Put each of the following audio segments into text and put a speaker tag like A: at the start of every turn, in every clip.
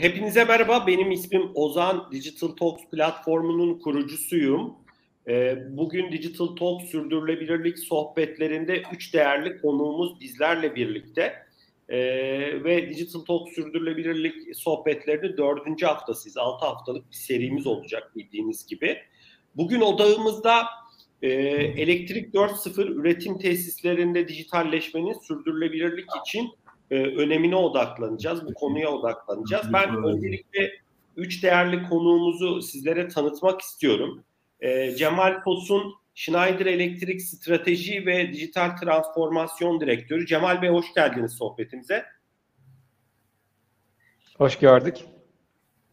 A: Hepinize merhaba. Benim ismim Ozan. Digital Talks platformunun kurucusuyum. E, bugün Digital Talks sürdürülebilirlik sohbetlerinde üç değerli konuğumuz bizlerle birlikte. E, ve Digital Talks sürdürülebilirlik sohbetlerinin dördüncü haftasıyız. Altı haftalık bir serimiz olacak bildiğiniz gibi. Bugün odağımızda e, Elektrik 4.0 üretim tesislerinde dijitalleşmenin sürdürülebilirlik için e, önemine odaklanacağız. Bu konuya odaklanacağız. Ben öncelikle üç değerli konuğumuzu sizlere tanıtmak istiyorum. E, Cemal Tosun, Schneider Elektrik Strateji ve Dijital Transformasyon Direktörü. Cemal Bey hoş geldiniz sohbetimize.
B: Hoş gördük.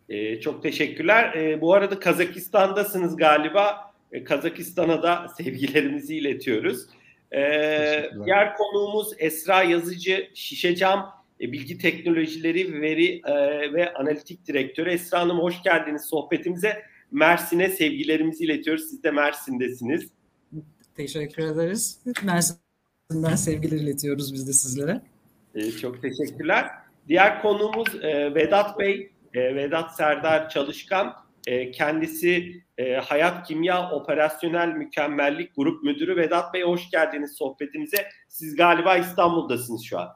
A: E, çok teşekkürler. E, bu arada Kazakistan'dasınız galiba. E, Kazakistan'a da sevgilerimizi iletiyoruz. Ee, diğer konuğumuz Esra Yazıcı, Şişecam e, Bilgi Teknolojileri Veri e, ve Analitik Direktörü. Esra Hanım hoş geldiniz sohbetimize. Mersin'e sevgilerimizi iletiyoruz. Siz de Mersin'desiniz.
C: Teşekkür ederiz. Mersin'den sevgiler iletiyoruz biz de sizlere.
A: Ee, çok teşekkürler. Diğer konuğumuz e, Vedat Bey, e, Vedat Serdar Çalışkan. E, kendisi e, Hayat Kimya Operasyonel Mükemmellik Grup Müdürü Vedat Bey hoş geldiniz sohbetimize. Siz galiba İstanbul'dasınız şu an.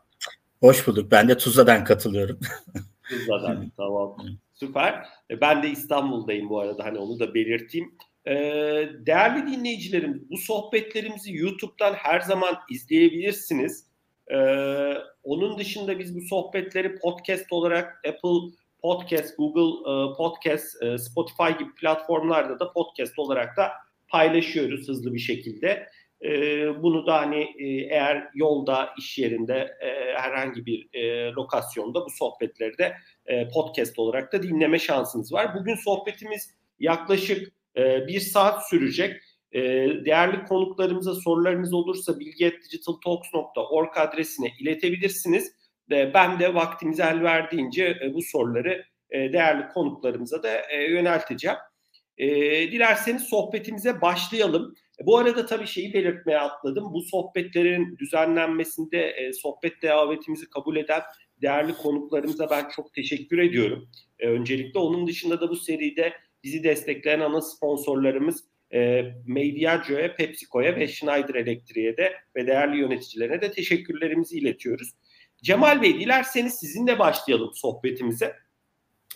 D: Hoş bulduk. Ben de Tuzla'dan katılıyorum.
A: Tuzla'dan tamam. Süper. E, ben de İstanbul'dayım bu arada hani onu da belirteyim. E, değerli dinleyicilerim bu sohbetlerimizi YouTube'dan her zaman izleyebilirsiniz. Onun dışında biz bu sohbetleri podcast olarak Apple Podcast, Google e, Podcast, e, Spotify gibi platformlarda da podcast olarak da paylaşıyoruz hızlı bir şekilde. E, bunu da hani eğer yolda, iş yerinde, herhangi bir lokasyonda bu sohbetleri de podcast olarak da dinleme şansınız var. Bugün sohbetimiz yaklaşık bir saat sürecek. Değerli konuklarımıza sorularınız olursa bilgi.digitaltalks.org adresine iletebilirsiniz. Ben de vaktimiz el verdiğince e, bu soruları e, değerli konuklarımıza da e, yönelteceğim. Dilerseniz sohbetimize başlayalım. Bu arada tabii şeyi belirtmeye atladım. Bu sohbetlerin düzenlenmesinde sohbet davetimizi kabul eden değerli konuklarımıza ben çok teşekkür ediyorum. Öncelikle onun dışında da bu seride bizi destekleyen ana sponsorlarımız e, Mediago'ya, PepsiCo'ya ve Schneider Elektriğe de ve değerli yöneticilerine de teşekkürlerimizi iletiyoruz. Cemal Bey dilerseniz sizinle başlayalım sohbetimize.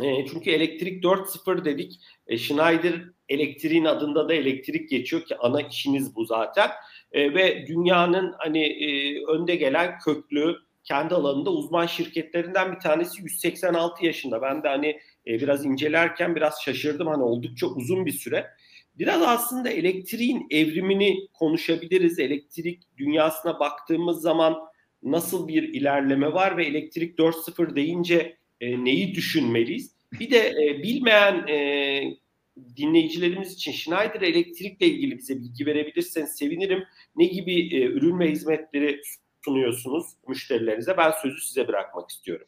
A: E, çünkü elektrik 4.0 dedik. E, Schneider elektriğin adında da elektrik geçiyor ki ana işiniz bu zaten. E, ve dünyanın hani e, önde gelen köklü kendi alanında uzman şirketlerinden bir tanesi 186 yaşında. Ben de hani e, biraz incelerken biraz şaşırdım. Hani oldukça uzun bir süre. Biraz aslında elektriğin evrimini konuşabiliriz. Elektrik dünyasına baktığımız zaman nasıl bir ilerleme var ve elektrik 4.0 deyince e, neyi düşünmeliyiz? Bir de e, bilmeyen e, dinleyicilerimiz için Schneider Elektrik'le ilgili bize bilgi verebilirseniz sevinirim. Ne gibi e, ürün ve hizmetleri sunuyorsunuz müşterilerinize? Ben sözü size bırakmak istiyorum.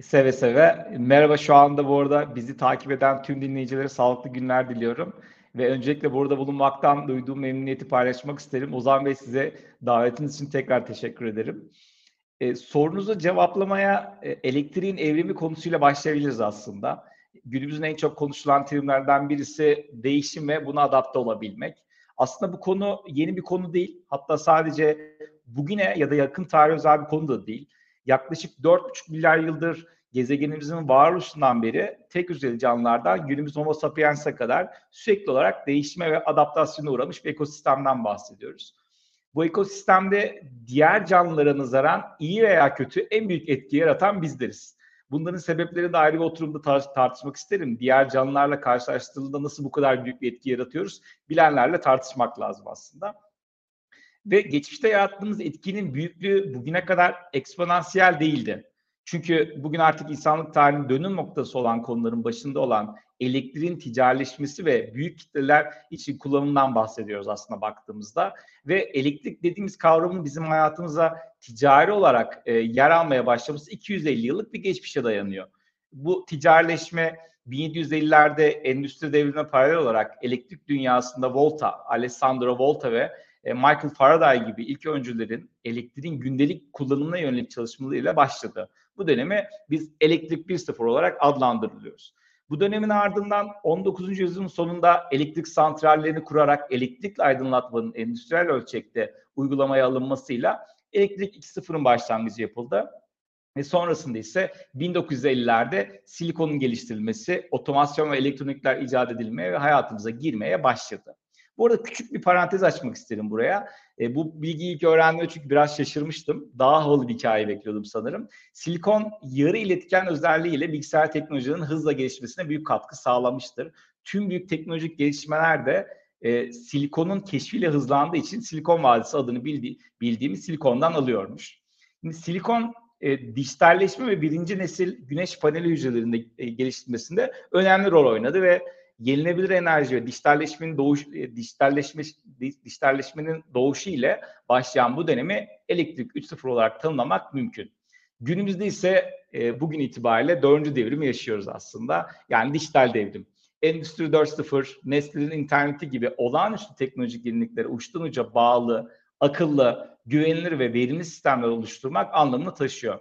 B: Seve seve. Merhaba şu anda bu arada bizi takip eden tüm dinleyicilere sağlıklı günler diliyorum. Ve öncelikle burada bulunmaktan duyduğum memnuniyeti paylaşmak isterim. Ozan Bey size davetiniz için tekrar teşekkür ederim. E, sorunuzu cevaplamaya e, elektriğin evrimi konusuyla başlayabiliriz aslında. Günümüzün en çok konuşulan terimlerden birisi değişim ve buna adapte olabilmek. Aslında bu konu yeni bir konu değil. Hatta sadece bugüne ya da yakın tarih özel bir konu da değil. Yaklaşık 4,5 milyar yıldır gezegenimizin varoluşundan beri tek hücreli canlılardan günümüz Homo sapiens'e kadar sürekli olarak değişime ve adaptasyona uğramış bir ekosistemden bahsediyoruz. Bu ekosistemde diğer canlılara nazaran iyi veya kötü en büyük etki yaratan bizleriz. Bunların sebepleri de ayrı bir oturumda tar- tartışmak isterim. Diğer canlılarla karşılaştırıldığında nasıl bu kadar büyük bir etki yaratıyoruz? Bilenlerle tartışmak lazım aslında. Ve geçmişte yarattığımız etkinin büyüklüğü bugüne kadar eksponansiyel değildi. Çünkü bugün artık insanlık tarihinin dönüm noktası olan konuların başında olan elektriğin ticarileşmesi ve büyük kitleler için kullanımından bahsediyoruz aslında baktığımızda. Ve elektrik dediğimiz kavramın bizim hayatımıza ticari olarak e, yer almaya başlaması 250 yıllık bir geçmişe dayanıyor. Bu ticarileşme 1750'lerde endüstri devrine paralel olarak elektrik dünyasında Volta, Alessandro Volta ve e, Michael Faraday gibi ilk öncülerin elektriğin gündelik kullanımına yönelik çalışmalarıyla başladı. Bu dönemi biz elektrik 1.0 olarak adlandırılıyoruz. Bu dönemin ardından 19. yüzyılın sonunda elektrik santrallerini kurarak elektrikli aydınlatmanın endüstriyel ölçekte uygulamaya alınmasıyla elektrik 2.0'ın başlangıcı yapıldı. Ve sonrasında ise 1950'lerde silikonun geliştirilmesi, otomasyon ve elektronikler icat edilmeye ve hayatımıza girmeye başladı. Bu arada küçük bir parantez açmak isterim buraya. E, bu bilgiyi ilk öğrendiğimde çünkü biraz şaşırmıştım. Daha havalı bir hikaye bekliyordum sanırım. Silikon yarı iletken özelliğiyle bilgisayar teknolojilerinin hızla gelişmesine büyük katkı sağlamıştır. Tüm büyük teknolojik gelişmeler de e, silikonun keşfiyle hızlandığı için Silikon Vadisi adını bildi, bildiğimiz silikondan alıyormuş. Şimdi silikon e, dijitalleşme ve birinci nesil güneş paneli hücrelerinde e, geliştirmesinde önemli rol oynadı ve yenilebilir enerji ve dijitalleşmenin doğuş e, dijitalleşme dijitalleşmenin doğuşu ile başlayan bu dönemi elektrik 3.0 olarak tanımlamak mümkün. Günümüzde ise e, bugün itibariyle dördüncü devrimi yaşıyoruz aslında. Yani dijital devrim. Endüstri 4.0, Nestle'nin interneti gibi olağanüstü teknolojik yeniliklere uçtan uca bağlı, akıllı, güvenilir ve verimli sistemler oluşturmak anlamını taşıyor.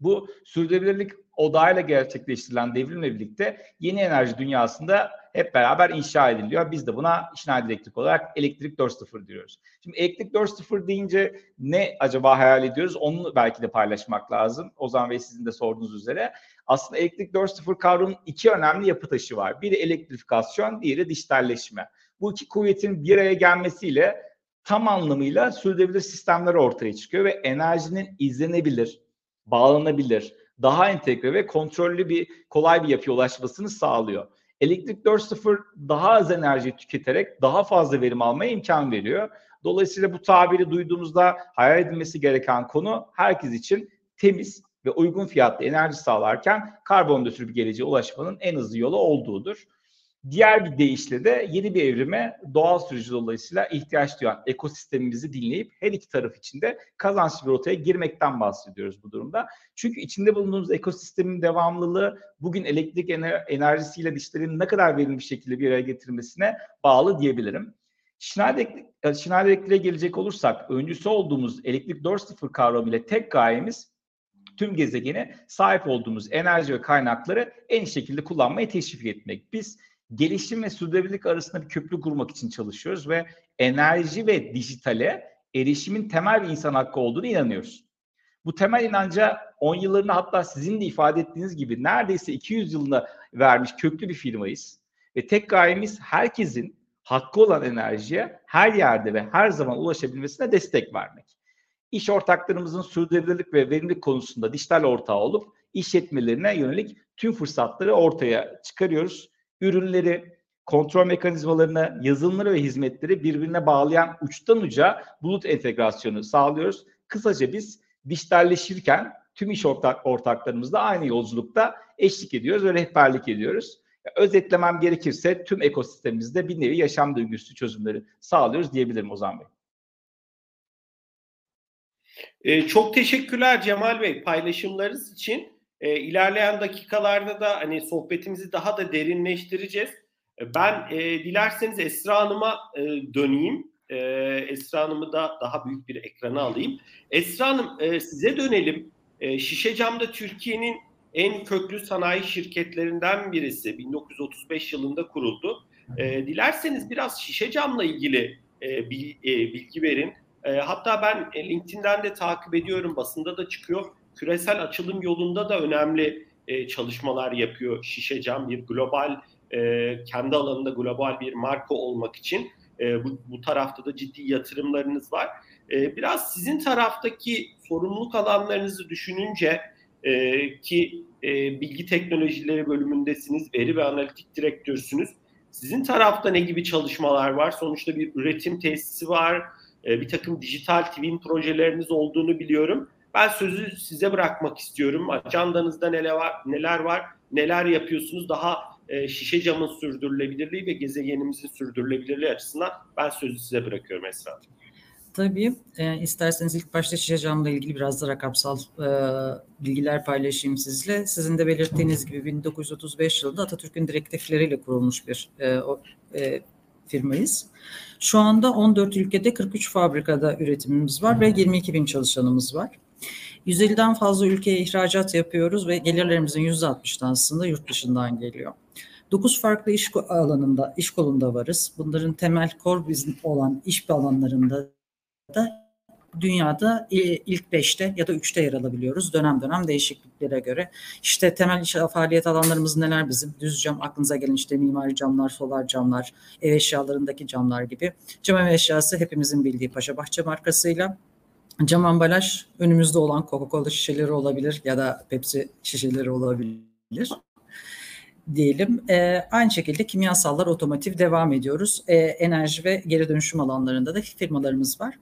B: Bu sürdürülebilirlik odağıyla gerçekleştirilen devrimle birlikte yeni enerji dünyasında hep beraber inşa ediliyor. Biz de buna Schneider Elektrik olarak elektrik 4.0 diyoruz. Şimdi elektrik 4.0 deyince ne acaba hayal ediyoruz? Onu belki de paylaşmak lazım. Ozan Bey sizin de sorduğunuz üzere. Aslında elektrik 4.0 kavramının iki önemli yapı taşı var. Biri elektrifikasyon, diğeri dijitalleşme. Bu iki kuvvetin bir araya gelmesiyle tam anlamıyla sürdürülebilir sistemler ortaya çıkıyor ve enerjinin izlenebilir, bağlanabilir, daha entegre ve kontrollü bir kolay bir yapıya ulaşmasını sağlıyor. Elektrik 4.0 daha az enerji tüketerek daha fazla verim almaya imkan veriyor. Dolayısıyla bu tabiri duyduğumuzda hayal edilmesi gereken konu herkes için temiz ve uygun fiyatlı enerji sağlarken karbon bir geleceğe ulaşmanın en hızlı yolu olduğudur. Diğer bir deyişle de yeni bir evrime doğal sürücü dolayısıyla ihtiyaç duyan ekosistemimizi dinleyip her iki taraf için de kazançlı bir rotaya girmekten bahsediyoruz bu durumda. Çünkü içinde bulunduğumuz ekosistemin devamlılığı bugün elektrik ener- enerjisiyle dişlerin ne kadar verimli bir şekilde bir araya getirmesine bağlı diyebilirim. Schneider, e, Elektrik'e gelecek olursak öncüsü olduğumuz elektrik 4.0 kavramı ile tek gayemiz tüm gezegene sahip olduğumuz enerji ve kaynakları en şekilde kullanmayı teşvik etmek. Biz gelişim ve sürdürülebilirlik arasında bir köprü kurmak için çalışıyoruz ve enerji ve dijitale erişimin temel bir insan hakkı olduğunu inanıyoruz. Bu temel inanca 10 yıllarını hatta sizin de ifade ettiğiniz gibi neredeyse 200 yılında vermiş köklü bir firmayız. Ve tek gayemiz herkesin hakkı olan enerjiye her yerde ve her zaman ulaşabilmesine destek vermek. İş ortaklarımızın sürdürülebilirlik ve verimlilik konusunda dijital ortağı olup işletmelerine yönelik tüm fırsatları ortaya çıkarıyoruz ürünleri, kontrol mekanizmalarını, yazılımları ve hizmetleri birbirine bağlayan uçtan uca bulut entegrasyonu sağlıyoruz. Kısaca biz dijitalleşirken tüm iş ortak, ortaklarımızla aynı yolculukta eşlik ediyoruz ve rehberlik ediyoruz. Özetlemem gerekirse tüm ekosistemimizde bir nevi yaşam döngüsü çözümleri sağlıyoruz diyebilirim Ozan Bey.
A: Ee, çok teşekkürler Cemal Bey paylaşımlarınız için. E, ilerleyen dakikalarda da hani sohbetimizi daha da derinleştireceğiz. E, ben e, dilerseniz Esra Hanım'a e, döneyim. E, Esra Hanım'ı da daha büyük bir ekrana alayım. Esra Hanım e, size dönelim. E, Şişe Cam'da Türkiye'nin en köklü sanayi şirketlerinden birisi. 1935 yılında kuruldu. E, dilerseniz biraz Şişe Cam'la ilgili e, bilgi verin. E, hatta ben LinkedIn'den de takip ediyorum, basında da çıkıyor küresel açılım yolunda da önemli e, çalışmalar yapıyor Şişe Cam bir global e, kendi alanında global bir marka olmak için e, bu, bu tarafta da ciddi yatırımlarınız var. E, biraz sizin taraftaki sorumluluk alanlarınızı düşününce e, ki e, bilgi teknolojileri bölümündesiniz, veri ve analitik direktörsünüz. Sizin tarafta ne gibi çalışmalar var? Sonuçta bir üretim tesisi var, e, bir takım dijital twin projeleriniz olduğunu biliyorum. Ben sözü size bırakmak istiyorum. Ajandanızda neler var, neler var, neler yapıyorsunuz daha e, şişe camın sürdürülebilirliği ve gezegenimizin sürdürülebilirliği açısından ben sözü size bırakıyorum Esra.
C: Tabii. E, isterseniz ilk başta şişe camla ilgili biraz da rakamsal e, bilgiler paylaşayım sizle. Sizin de belirttiğiniz gibi 1935 yılında Atatürk'ün direktifleriyle kurulmuş bir e, o, e, firmayız. Şu anda 14 ülkede 43 fabrikada üretimimiz var ve 22 bin çalışanımız var. 150'den fazla ülkeye ihracat yapıyoruz ve gelirlerimizin %60'ı aslında yurt dışından geliyor. 9 farklı iş alanında, iş kolunda varız. Bunların temel core business olan iş alanlarında da dünyada ilk 5'te ya da 3'te yer alabiliyoruz dönem dönem değişikliklere göre. İşte temel iş faaliyet alanlarımız neler bizim? Düz cam, aklınıza gelen işte mimari camlar, solar camlar, ev eşyalarındaki camlar gibi. Cam ev eşyası hepimizin bildiği Paşa Bahçe markasıyla. Cam ambalaj önümüzde olan Coca-Cola şişeleri olabilir ya da Pepsi şişeleri olabilir diyelim. E, aynı şekilde kimyasallar otomotiv devam ediyoruz. E, enerji ve geri dönüşüm alanlarında da firmalarımız var.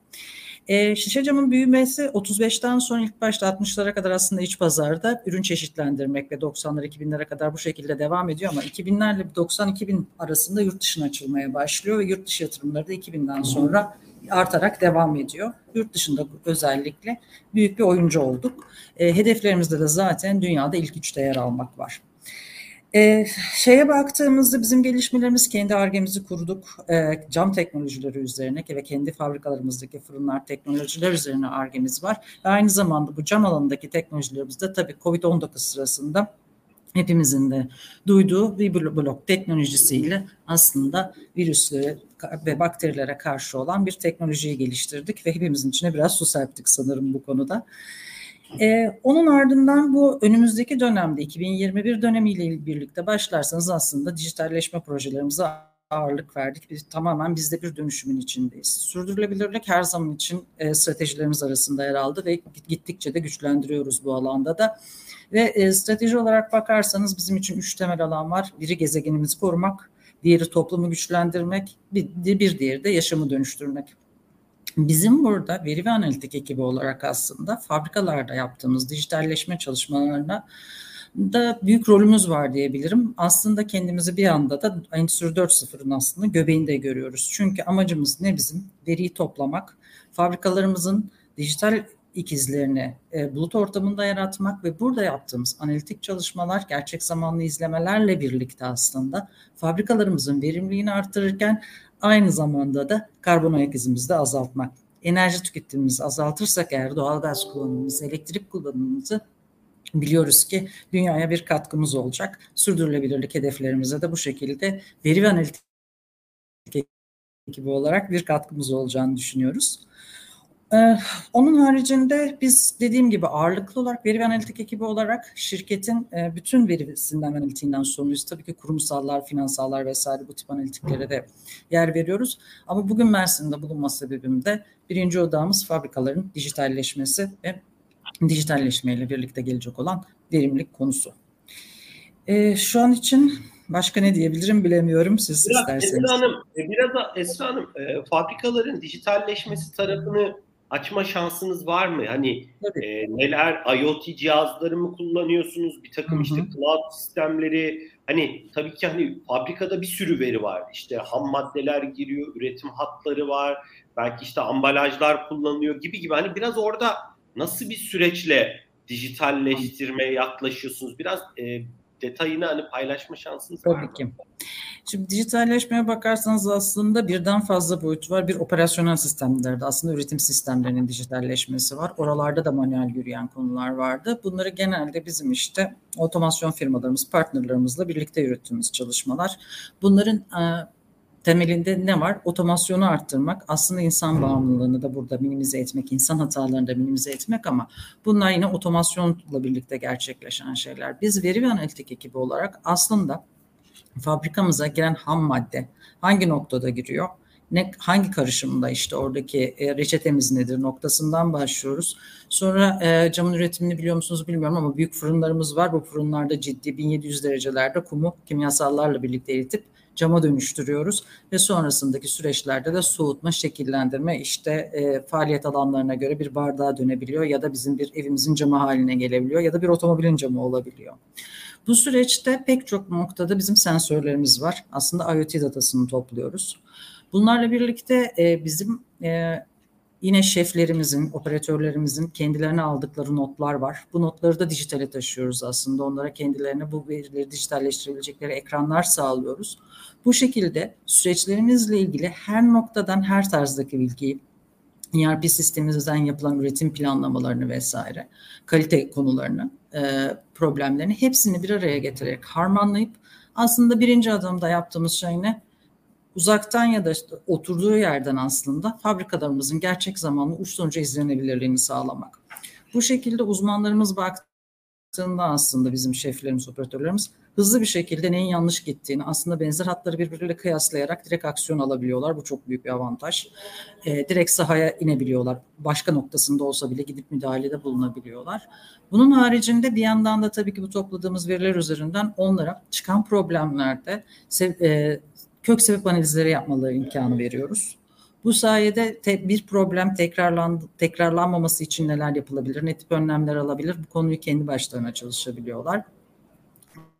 C: E, şişe camın büyümesi 35'ten sonra ilk başta 60'lara kadar aslında iç pazarda ürün çeşitlendirmek ve 90'lara 2000'lere kadar bu şekilde devam ediyor ama 2000'lerle 90-2000 arasında yurt dışına açılmaya başlıyor ve yurt dışı yatırımları da 2000'den sonra artarak devam ediyor. Yurt dışında özellikle büyük bir oyuncu olduk. E, hedeflerimizde de zaten dünyada ilk üçte yer almak var. E, şeye baktığımızda bizim gelişmelerimiz kendi argemizi kurduk. E, cam teknolojileri üzerine ve kendi fabrikalarımızdaki fırınlar teknolojiler üzerine argemiz var. Ve aynı zamanda bu cam alanındaki teknolojilerimizde tabii COVID-19 sırasında hepimizin de duyduğu bir blok teknolojisiyle aslında virüslere ve bakterilere karşı olan bir teknolojiyi geliştirdik ve hepimizin içine biraz su serptik sanırım bu konuda. Ee, onun ardından bu önümüzdeki dönemde 2021 dönemiyle birlikte başlarsanız aslında dijitalleşme projelerimize ağırlık verdik. Biz tamamen biz de bir dönüşümün içindeyiz. Sürdürülebilirlik her zaman için e, stratejilerimiz arasında yer aldı ve gittikçe de güçlendiriyoruz bu alanda da. Ve e, strateji olarak bakarsanız bizim için üç temel alan var. Biri gezegenimizi korumak, diğeri toplumu güçlendirmek, bir, bir diğeri de yaşamı dönüştürmek. Bizim burada veri ve analitik ekibi olarak aslında fabrikalarda yaptığımız dijitalleşme çalışmalarına da büyük rolümüz var diyebilirim. Aslında kendimizi bir anda da Endüstri 4.0'ın aslında göbeğinde görüyoruz. Çünkü amacımız ne bizim? Veriyi toplamak, fabrikalarımızın dijital ikizlerini e, bulut ortamında yaratmak ve burada yaptığımız analitik çalışmalar gerçek zamanlı izlemelerle birlikte aslında fabrikalarımızın verimliliğini artırırken aynı zamanda da karbon ayak izimizi de azaltmak. Enerji tüketimimizi azaltırsak eğer doğalgaz kullanımımızı, elektrik kullanımımızı biliyoruz ki dünyaya bir katkımız olacak. Sürdürülebilirlik hedeflerimize de bu şekilde veri ve analitik ekibi olarak bir katkımız olacağını düşünüyoruz. Ee, onun haricinde biz dediğim gibi ağırlıklı olarak veri ve analitik ekibi olarak şirketin e, bütün verisinden analitiğinden sorumluyuz. Tabii ki kurumsallar, finansallar vesaire bu tip analitiklere de yer veriyoruz. Ama bugün Mersin'de bulunma sebebim de birinci odağımız fabrikaların dijitalleşmesi ve dijitalleşmeyle birlikte gelecek olan verimlilik konusu. Ee, şu an için başka ne diyebilirim bilemiyorum siz biraz isterseniz.
A: Esra Hanım, e, biraz da Esra Hanım e, fabrikaların dijitalleşmesi tarafını açma şansınız var mı? Hani e, neler IoT cihazları mı kullanıyorsunuz? Bir takım Hı-hı. işte cloud sistemleri. Hani tabii ki hani fabrikada bir sürü veri var. İşte ham maddeler giriyor, üretim hatları var. Belki işte ambalajlar kullanılıyor gibi gibi. Hani biraz orada nasıl bir süreçle dijitalleştirmeye yaklaşıyorsunuz? Biraz e, detayını hani paylaşma şansınız
C: Tabii var mı? ki. Şimdi dijitalleşmeye bakarsanız aslında birden fazla boyut var. Bir operasyonel sistemlerde aslında üretim sistemlerinin dijitalleşmesi var. Oralarda da manuel yürüyen konular vardı. Bunları genelde bizim işte otomasyon firmalarımız, partnerlerimizle birlikte yürüttüğümüz çalışmalar. Bunların temelinde ne var? Otomasyonu arttırmak, aslında insan bağımlılığını da burada minimize etmek, insan hatalarını da minimize etmek ama bunlar yine otomasyonla birlikte gerçekleşen şeyler. Biz veri ve analitik ekibi olarak aslında fabrikamıza giren ham madde hangi noktada giriyor? Ne, hangi karışımda işte oradaki e, reçetemiz nedir noktasından başlıyoruz. Sonra e, camın üretimini biliyor musunuz bilmiyorum ama büyük fırınlarımız var. Bu fırınlarda ciddi 1700 derecelerde kumu kimyasallarla birlikte eritip cama dönüştürüyoruz ve sonrasındaki süreçlerde de soğutma, şekillendirme işte e, faaliyet alanlarına göre bir bardağa dönebiliyor ya da bizim bir evimizin camı haline gelebiliyor ya da bir otomobilin camı olabiliyor. Bu süreçte pek çok noktada bizim sensörlerimiz var. Aslında IoT datasını topluyoruz. Bunlarla birlikte e, bizim e, Yine şeflerimizin, operatörlerimizin kendilerine aldıkları notlar var. Bu notları da dijitale taşıyoruz aslında. Onlara kendilerine bu verileri dijitalleştirebilecekleri ekranlar sağlıyoruz. Bu şekilde süreçlerimizle ilgili her noktadan her tarzdaki bilgiyi ERP sistemimizden yapılan üretim planlamalarını vesaire, kalite konularını, e, problemlerini hepsini bir araya getirerek harmanlayıp aslında birinci adımda yaptığımız şey ne? Uzaktan ya da işte oturduğu yerden aslında fabrikalarımızın gerçek zamanlı uç sonucu izlenebilirliğini sağlamak. Bu şekilde uzmanlarımız baktığında aslında bizim şeflerimiz, operatörlerimiz hızlı bir şekilde neyin yanlış gittiğini aslında benzer hatları birbiriyle kıyaslayarak direkt aksiyon alabiliyorlar. Bu çok büyük bir avantaj. E, direkt sahaya inebiliyorlar. Başka noktasında olsa bile gidip müdahalede bulunabiliyorlar. Bunun haricinde bir yandan da tabii ki bu topladığımız veriler üzerinden onlara çıkan problemlerde e, kök sebep analizleri yapmaları imkanı veriyoruz. Bu sayede te, bir problem tekrarlan, tekrarlanmaması için neler yapılabilir, ne tip önlemler alabilir bu konuyu kendi başlarına çalışabiliyorlar.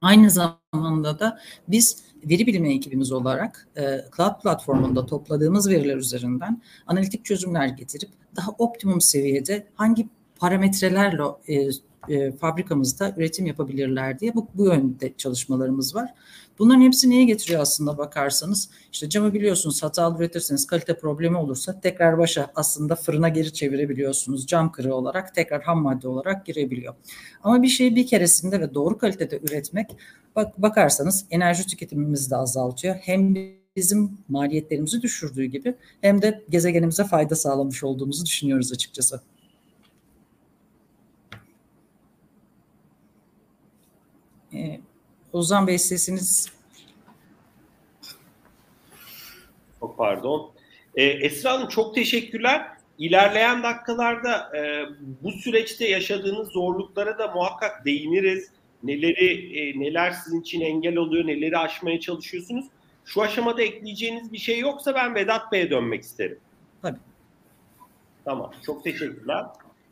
C: Aynı zamanda da biz veri bilimi ekibimiz olarak e, cloud platformunda topladığımız veriler üzerinden analitik çözümler getirip daha optimum seviyede hangi parametrelerle e, e, fabrikamızda üretim yapabilirler diye bu, bu yönde çalışmalarımız var. Bunların hepsi neye getiriyor aslında bakarsanız? İşte camı biliyorsunuz hatalı üretirseniz kalite problemi olursa tekrar başa aslında fırına geri çevirebiliyorsunuz. Cam kırığı olarak tekrar ham madde olarak girebiliyor. Ama bir şeyi bir keresinde ve doğru kalitede üretmek bak, bakarsanız enerji tüketimimizi de azaltıyor. Hem bizim maliyetlerimizi düşürdüğü gibi hem de gezegenimize fayda sağlamış olduğumuzu düşünüyoruz açıkçası. Ee, Ozan Bey sesiniz...
A: Çok pardon. Ee, Esra Hanım çok teşekkürler. İlerleyen dakikalarda e, bu süreçte yaşadığınız zorluklara da muhakkak değiniriz. Neleri, e, neler sizin için engel oluyor, neleri aşmaya çalışıyorsunuz. Şu aşamada ekleyeceğiniz bir şey yoksa ben Vedat Bey'e dönmek isterim.
C: Tabii.
A: Tamam, çok teşekkürler.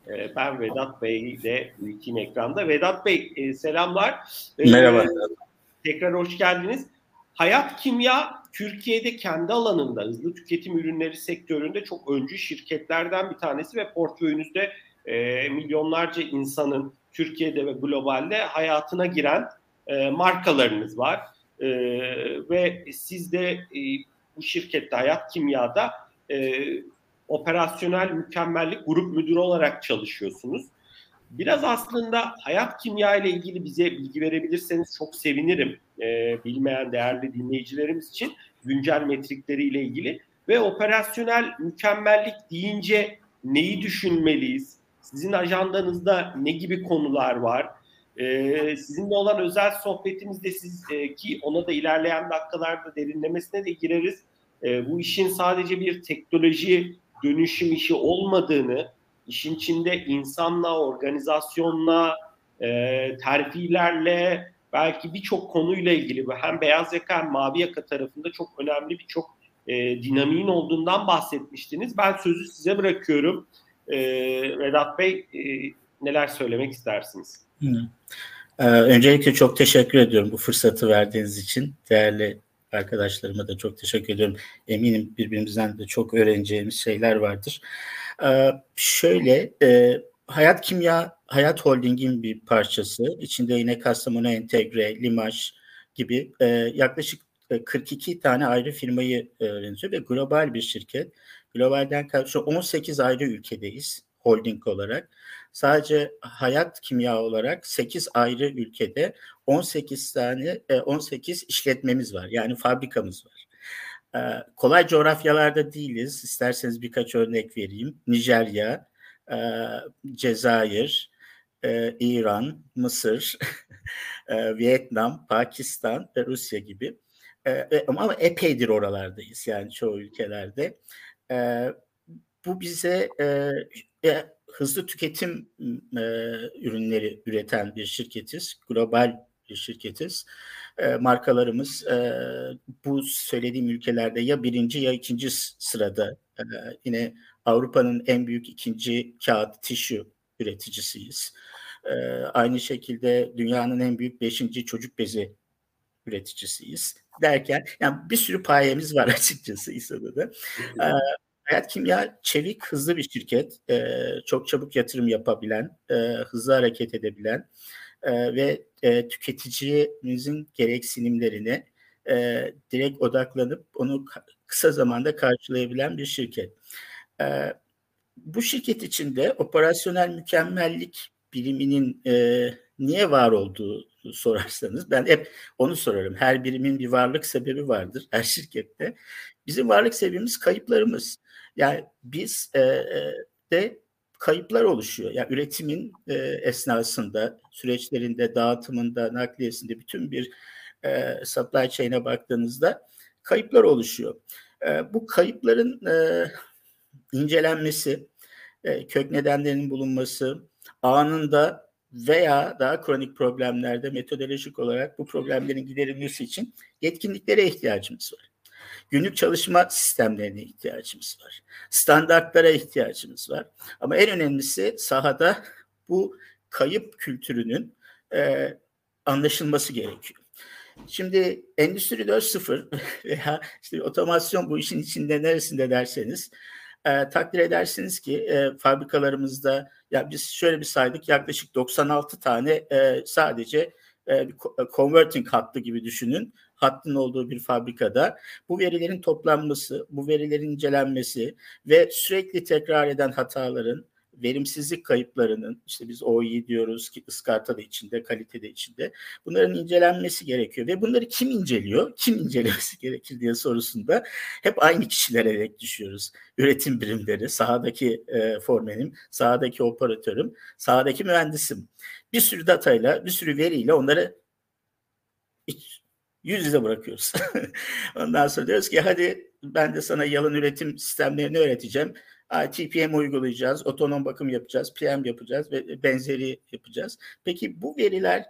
A: Ee, ben Vedat Bey ile ilkin ekranda. Vedat Bey e, selamlar.
D: Ee, Merhaba.
A: Tekrar hoş geldiniz. Hayat Kimya Türkiye'de kendi alanında hızlı tüketim ürünleri sektöründe çok öncü şirketlerden bir tanesi ve portföyünüzde e, milyonlarca insanın Türkiye'de ve globalde hayatına giren e, markalarınız var. E, ve siz de e, bu şirkette Hayat Kimya'da e, operasyonel mükemmellik grup müdürü olarak çalışıyorsunuz. Biraz aslında hayat kimya ile ilgili bize bilgi verebilirseniz çok sevinirim. Ee, bilmeyen değerli dinleyicilerimiz için güncel metrikleriyle ilgili ve operasyonel mükemmellik deyince neyi düşünmeliyiz? Sizin ajandanızda ne gibi konular var? Ee, sizinle olan özel sohbetimizde siz e, ki ona da ilerleyen dakikalarda derinlemesine de gireriz. E, bu işin sadece bir teknoloji dönüşüm işi olmadığını, işin içinde insanla, organizasyonla, e, terfilerle, belki birçok konuyla ilgili hem beyaz yaka hem mavi yaka tarafında çok önemli birçok e, dinamiğin olduğundan bahsetmiştiniz. Ben sözü size bırakıyorum. E, Vedat Bey e, neler söylemek istersiniz?
D: Ee, öncelikle çok teşekkür ediyorum bu fırsatı verdiğiniz için. Değerli arkadaşlarıma da çok teşekkür ediyorum. Eminim birbirimizden de çok öğreneceğimiz şeyler vardır. Ee, şöyle, e, Hayat Kimya, Hayat Holding'in bir parçası. İçinde yine Kastamonu Entegre, Limaş gibi e, yaklaşık 42 e, tane ayrı firmayı yönetiyor ve global bir şirket. Globalden şu 18 ayrı ülkedeyiz holding olarak. Sadece hayat kimya olarak 8 ayrı ülkede 18 tane 18 e, işletmemiz var. Yani fabrikamız var. E, kolay coğrafyalarda değiliz. İsterseniz birkaç örnek vereyim. Nijerya, e, Cezayir, İran, Mısır, Vietnam, Pakistan ve Rusya gibi. Ama epeydir oralardayız yani çoğu ülkelerde. Bu bize hızlı tüketim e, ürünleri üreten bir şirketiz. Global bir şirketiz. E, markalarımız e, bu söylediğim ülkelerde ya birinci ya ikinci sırada. E, yine Avrupa'nın en büyük ikinci kağıt tişü üreticisiyiz. E, aynı şekilde dünyanın en büyük beşinci çocuk bezi üreticisiyiz derken yani bir sürü payemiz var açıkçası İSA'da da. Hayat Kimya çevik, hızlı bir şirket. E, çok çabuk yatırım yapabilen, e, hızlı hareket edebilen e, ve e, tüketicimizin gereksinimlerine e, direkt odaklanıp onu kısa zamanda karşılayabilen bir şirket. E, bu şirket içinde operasyonel mükemmellik biriminin e, niye var olduğu sorarsanız ben hep onu sorarım. Her birimin bir varlık sebebi vardır her şirkette. Bizim varlık sebebimiz kayıplarımız. Yani biz e, e de kayıplar oluşuyor. Yani üretimin e, esnasında, süreçlerinde, dağıtımında, nakliyesinde bütün bir e, supply chain'e baktığınızda kayıplar oluşuyor. E, bu kayıpların e, incelenmesi, e, kök nedenlerinin bulunması, anında veya daha kronik problemlerde metodolojik olarak bu problemlerin giderilmesi için yetkinliklere ihtiyacımız var. Günlük çalışma sistemlerine ihtiyacımız var. Standartlara ihtiyacımız var. Ama en önemlisi sahada bu kayıp kültürünün e, anlaşılması gerekiyor. Şimdi Endüstri 4.0 veya işte otomasyon bu işin içinde neresinde derseniz e, takdir edersiniz ki e, fabrikalarımızda ya biz şöyle bir saydık yaklaşık 96 tane e, sadece e, bir e, converting hattı gibi düşünün. Hattın olduğu bir fabrikada bu verilerin toplanması, bu verilerin incelenmesi ve sürekli tekrar eden hataların verimsizlik kayıplarının işte biz OI diyoruz ki ıskarta da içinde, kalite de içinde. Bunların incelenmesi gerekiyor ve bunları kim inceliyor? Kim incelemesi gerekir diye sorusunda hep aynı kişilere denk düşüyoruz. Üretim birimleri, sahadaki e, formenim, sahadaki operatörüm, sahadaki mühendisim. Bir sürü datayla, bir sürü veriyle onları yüz yüze bırakıyoruz. Ondan sonra diyoruz ki hadi ben de sana yalın üretim sistemlerini öğreteceğim. TPM uygulayacağız, otonom bakım yapacağız, PM yapacağız ve benzeri yapacağız. Peki bu veriler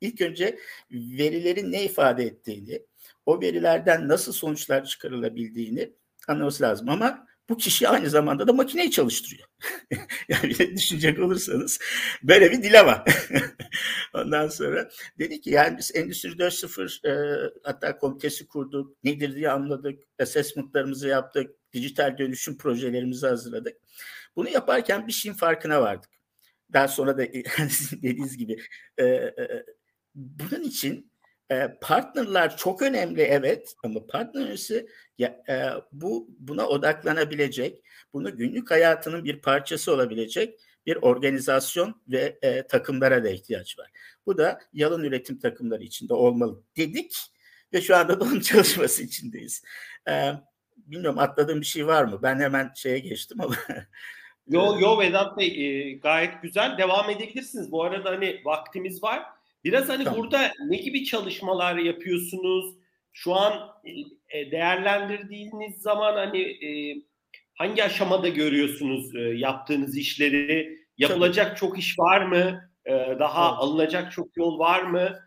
D: ilk önce verilerin ne ifade ettiğini, o verilerden nasıl sonuçlar çıkarılabildiğini anlaması lazım. Ama bu kişi aynı zamanda da makineyi çalıştırıyor. yani düşünecek olursanız böyle bir dilema. Ondan sonra dedi ki yani biz Endüstri 4.0 e, hatta komitesi kurduk, nedir diye anladık, assessmentlarımızı yaptık, dijital dönüşüm projelerimizi hazırladık. Bunu yaparken bir şeyin farkına vardık. Daha sonra da dediğiniz gibi e, e, bunun için partnerlar çok önemli evet ama partnerisi ya, e, bu buna odaklanabilecek, bunu günlük hayatının bir parçası olabilecek bir organizasyon ve e, takımlara da ihtiyaç var. Bu da yalın üretim takımları içinde olmalı dedik ve şu anda da onun çalışması içindeyiz. E, bilmiyorum atladığım bir şey var mı? Ben hemen şeye geçtim ama.
A: yo yo Vedat Bey e, gayet güzel devam edebilirsiniz. Bu arada hani vaktimiz var. Biraz hani tamam. burada ne gibi çalışmalar yapıyorsunuz? Şu an e, değerlendirdiğiniz zaman hani e, hangi aşamada görüyorsunuz e, yaptığınız işleri? Yapılacak Tabii. çok iş var mı? Daha evet. alınacak çok yol var mı?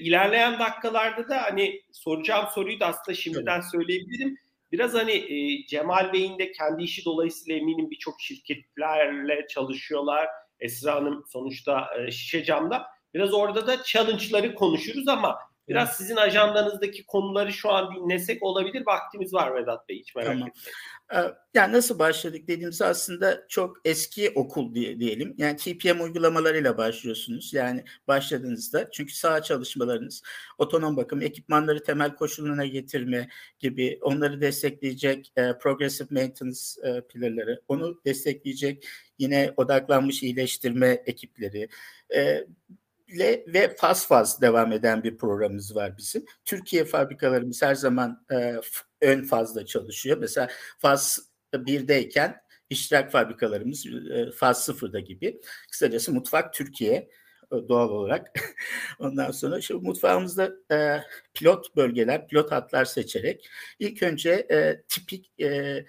A: İlerleyen dakikalarda da hani soracağım soruyu da aslında şimdiden Tabii. söyleyebilirim. Biraz hani e, Cemal Bey'in de kendi işi dolayısıyla eminim birçok şirketlerle çalışıyorlar. Esra Hanım sonuçta e, şişe camda. Biraz orada da challenge'ları konuşuruz ama biraz evet. sizin ajandanızdaki konuları şu an dinlesek olabilir. Vaktimiz var Vedat Bey hiç merak tamam. etmeyin.
D: Ee, yani nasıl başladık dediğimiz aslında çok eski okul diye, diyelim. Yani TPM uygulamalarıyla başlıyorsunuz. Yani başladığınızda çünkü sağ çalışmalarınız otonom bakım, ekipmanları temel koşuluna getirme gibi onları destekleyecek e, progressive maintenance e, pillarları, onu destekleyecek yine odaklanmış iyileştirme ekipleri, e, ile ve faz faz devam eden bir programımız var bizim. Türkiye fabrikalarımız her zaman e, ön fazla çalışıyor. Mesela faz 1'deyken iştirak fabrikalarımız e, faz sıfırda gibi. Kısacası mutfak Türkiye e, doğal olarak. Ondan sonra şu mutfağımızda e, pilot bölgeler, pilot hatlar seçerek ilk önce e, tipik e, e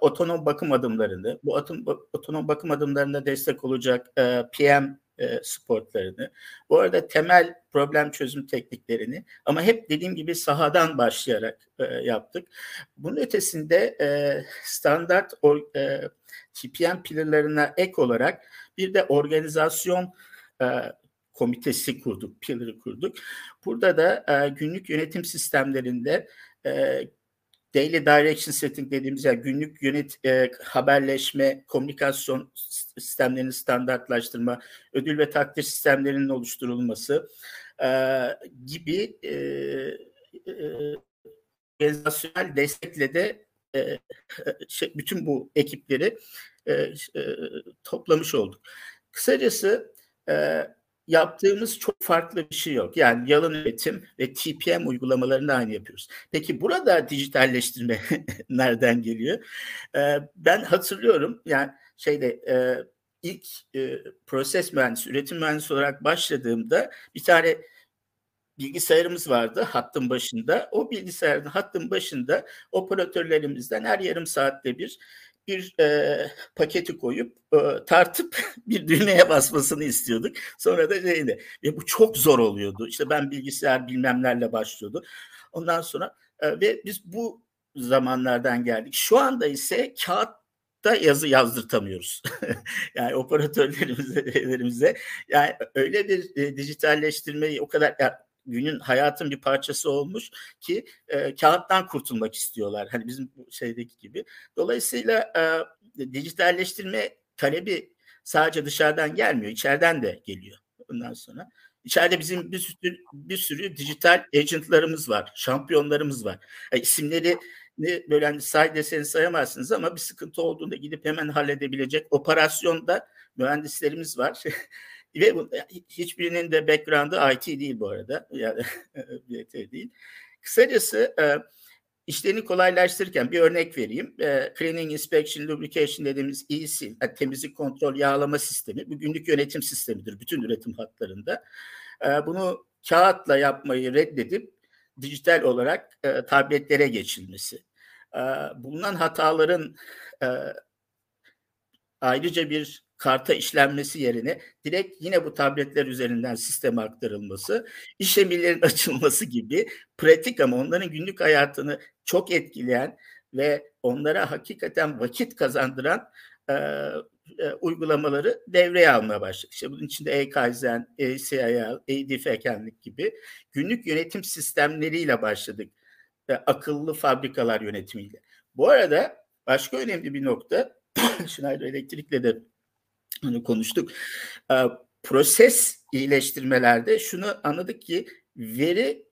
D: otonom bakım adımlarını, bu atom, otonom bakım adımlarında destek olacak e, PM e, sportlarını. Bu arada temel problem çözüm tekniklerini ama hep dediğim gibi sahadan başlayarak e, yaptık. Bunun ötesinde e, standart or, e, TPM pillarlarına ek olarak bir de organizasyon e, komitesi kurduk, pillar'ı kurduk. Burada da e, günlük yönetim sistemlerinde e, daily direction setting dediğimiz yani günlük yönet e, haberleşme, komünikasyon sistemlerinin standartlaştırma, ödül ve takdir sistemlerinin oluşturulması e, gibi e, e, destekle de e, şey, bütün bu ekipleri e, e, toplamış olduk. Kısacası e, yaptığımız çok farklı bir şey yok. Yani yalın üretim ve TPM uygulamalarını aynı yapıyoruz. Peki burada dijitalleştirme nereden geliyor? Ee, ben hatırlıyorum yani şeyde e, ilk e, proses mühendisi, üretim mühendisi olarak başladığımda bir tane bilgisayarımız vardı hattın başında. O bilgisayarın hattın başında operatörlerimizden her yarım saatte bir bir e, paketi koyup e, tartıp bir düğmeye basmasını istiyorduk. Sonra da şeydi. Ve bu çok zor oluyordu. İşte ben bilgisayar bilmemlerle başlıyordu. Ondan sonra e, ve biz bu zamanlardan geldik. Şu anda ise kağıt da yazı yazdırtamıyoruz. yani operatörlerimize yani öyle bir e, dijitalleştirmeyi o kadar yani günün hayatın bir parçası olmuş ki e, kağıttan kurtulmak istiyorlar. Hani bizim şeydeki gibi. Dolayısıyla e, dijitalleştirme talebi sadece dışarıdan gelmiyor, içeriden de geliyor. Ondan sonra içeride bizim bir sürü, bir sürü dijital agentlarımız var, şampiyonlarımız var. Yani isimleri ne böyle hani say deseniz sayamazsınız ama bir sıkıntı olduğunda gidip hemen halledebilecek operasyonda mühendislerimiz var. Ve bu, hiçbirinin de background'ı IT değil bu arada. Yani BT değil. Kısacası e, işlerini kolaylaştırırken bir örnek vereyim. E, cleaning, inspection, lubrication dediğimiz EC, yani temizlik, kontrol, yağlama sistemi. Bu günlük yönetim sistemidir bütün üretim hatlarında. E, bunu kağıtla yapmayı reddedip dijital olarak e, tabletlere geçilmesi. E, bulunan hataların e, ayrıca bir karta işlenmesi yerine direkt yine bu tabletler üzerinden sisteme aktarılması, iş emirlerin açılması gibi pratik ama onların günlük hayatını çok etkileyen ve onlara hakikaten vakit kazandıran e, e, uygulamaları devreye almaya başladık. İşte bunun içinde e-Kaizen, e-CIL, e-Defekenlik gibi günlük yönetim sistemleriyle başladık. E, akıllı fabrikalar yönetimiyle. Bu arada başka önemli bir nokta Schneider Elektrik'le de hani konuştuk. E, proses iyileştirmelerde şunu anladık ki veri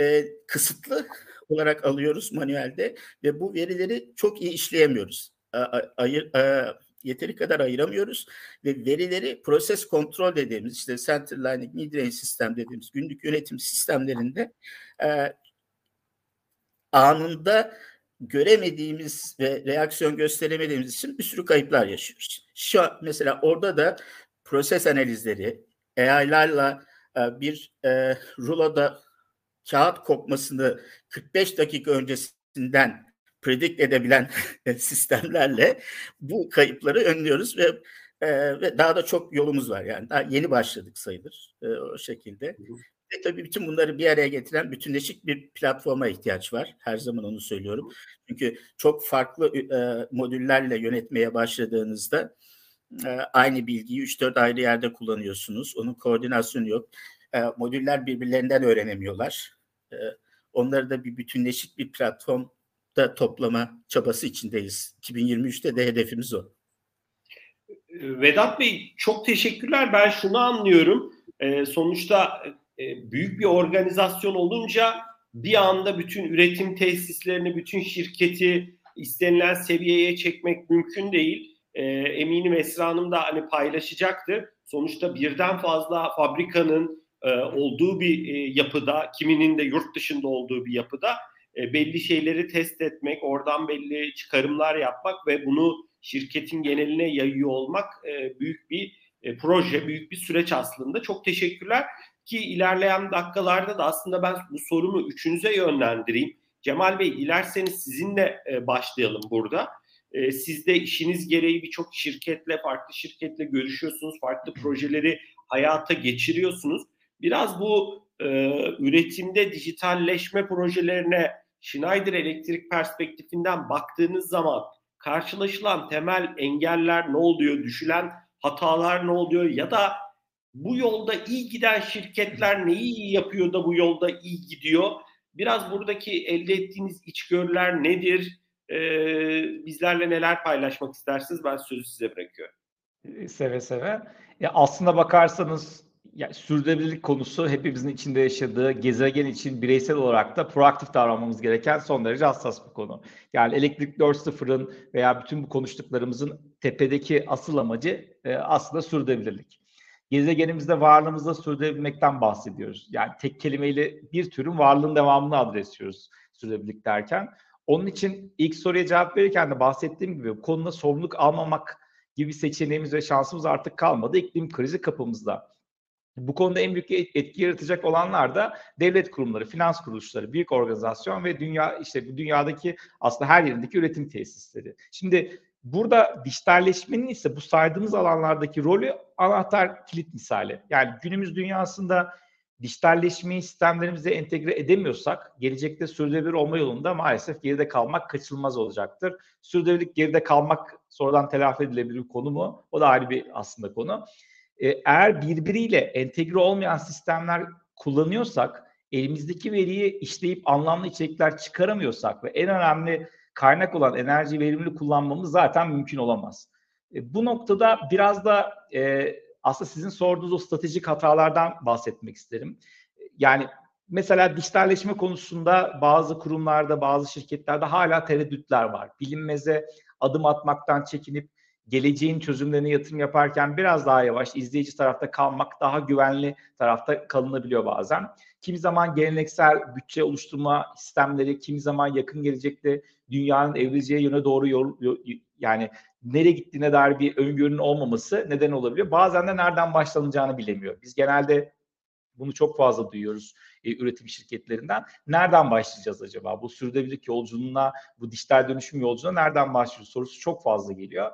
D: e, kısıtlı olarak alıyoruz manuelde ve bu verileri çok iyi işleyemiyoruz. E, ayır, e, yeteri kadar ayıramıyoruz ve verileri proses kontrol dediğimiz işte center learning, mid-range sistem dediğimiz günlük yönetim sistemlerinde e, anında göremediğimiz ve reaksiyon gösteremediğimiz için bir sürü kayıplar yaşıyoruz. Şu mesela orada da proses analizleri, AI'larla e, bir e, ruloda kağıt kopmasını 45 dakika öncesinden predict edebilen sistemlerle bu kayıpları önlüyoruz ve e, ve daha da çok yolumuz var yani daha yeni başladık sayılır e, o şekilde. Ve tabii bütün bunları bir araya getiren bütünleşik bir platforma ihtiyaç var. Her zaman onu söylüyorum. Çünkü çok farklı e, modüllerle yönetmeye başladığınızda e, aynı bilgiyi 3-4 ayrı yerde kullanıyorsunuz. Onun koordinasyonu yok. E, modüller birbirlerinden öğrenemiyorlar. E, onları da bir bütünleşik bir platformda toplama çabası içindeyiz. 2023'te de hedefimiz o.
A: Vedat Bey çok teşekkürler. Ben şunu anlıyorum. E, sonuçta büyük bir organizasyon olunca bir anda bütün üretim tesislerini, bütün şirketi istenilen seviyeye çekmek mümkün değil. E, eminim Esra Hanım da hani paylaşacaktır. Sonuçta birden fazla fabrikanın e, olduğu bir e, yapıda, kiminin de yurt dışında olduğu bir yapıda e, belli şeyleri test etmek, oradan belli çıkarımlar yapmak ve bunu şirketin geneline yayıyor olmak e, büyük bir e, proje, büyük bir süreç aslında. Çok teşekkürler. Ki ilerleyen dakikalarda da aslında ben bu sorumu üçünüze yönlendireyim. Cemal Bey dilerseniz sizinle e, başlayalım burada. E, siz de işiniz gereği birçok şirketle, farklı şirketle görüşüyorsunuz, farklı projeleri hayata geçiriyorsunuz. Biraz bu e, üretimde dijitalleşme projelerine Schneider Elektrik perspektifinden baktığınız zaman karşılaşılan temel engeller ne oluyor, düşülen hatalar ne oluyor ya da bu yolda iyi giden şirketler neyi iyi yapıyor da bu yolda iyi gidiyor? Biraz buradaki elde ettiğiniz içgörüler nedir? E, bizlerle neler paylaşmak istersiniz? Ben sözü size bırakıyorum.
B: Seve seve. Ya aslında bakarsanız yani sürdürülebilirlik konusu hepimizin içinde yaşadığı gezegen için bireysel olarak da proaktif davranmamız gereken son derece hassas bir konu. Yani elektrik 4.0'ın veya bütün bu konuştuklarımızın tepedeki asıl amacı e, aslında sürdürülebilirlik. Gezegenimizde varlığımızda sürdürebilmekten bahsediyoruz. Yani tek kelimeyle bir türün varlığın devamını adresliyoruz sürdürülebilirlik derken. Onun için ilk soruya cevap verirken de bahsettiğim gibi konuda sorumluluk almamak gibi seçeneğimiz ve şansımız artık kalmadı. İklim krizi kapımızda. Bu konuda en büyük etki yaratacak olanlar da devlet kurumları, finans kuruluşları, büyük organizasyon ve dünya işte dünyadaki aslında her yerindeki üretim tesisleri. Şimdi burada dijitalleşmenin ise bu saydığımız alanlardaki rolü anahtar kilit misali. Yani günümüz dünyasında dijitalleşmeyi sistemlerimize entegre edemiyorsak gelecekte sürdürülebilir olma yolunda maalesef geride kalmak kaçınılmaz olacaktır. Sürdürülebilirlik geride kalmak sonradan telafi edilebilir konu mu? O da ayrı bir aslında konu. Ee, eğer birbiriyle entegre olmayan sistemler kullanıyorsak, elimizdeki veriyi işleyip anlamlı içerikler çıkaramıyorsak ve en önemli kaynak olan enerji verimli kullanmamız zaten mümkün olamaz. E, bu noktada biraz da e, aslında sizin sorduğunuz o stratejik hatalardan bahsetmek isterim. Yani mesela dijitalleşme konusunda bazı kurumlarda, bazı şirketlerde hala tereddütler var. Bilinmeze adım atmaktan çekinip geleceğin çözümlerine yatırım yaparken biraz daha yavaş, izleyici tarafta kalmak daha güvenli tarafta kalınabiliyor bazen. Kimi zaman geleneksel bütçe oluşturma sistemleri, kimi zaman yakın gelecekte dünyanın evrileceği yöne doğru yol, yol, yani nereye gittiğine dair bir öngörünün olmaması neden olabiliyor. Bazen de nereden başlanacağını bilemiyor. Biz genelde bunu çok fazla duyuyoruz e, üretim şirketlerinden. Nereden başlayacağız acaba? Bu sürdürülebilirlik yolculuğuna, bu dijital dönüşüm yolculuğuna nereden başlıyoruz sorusu çok fazla geliyor.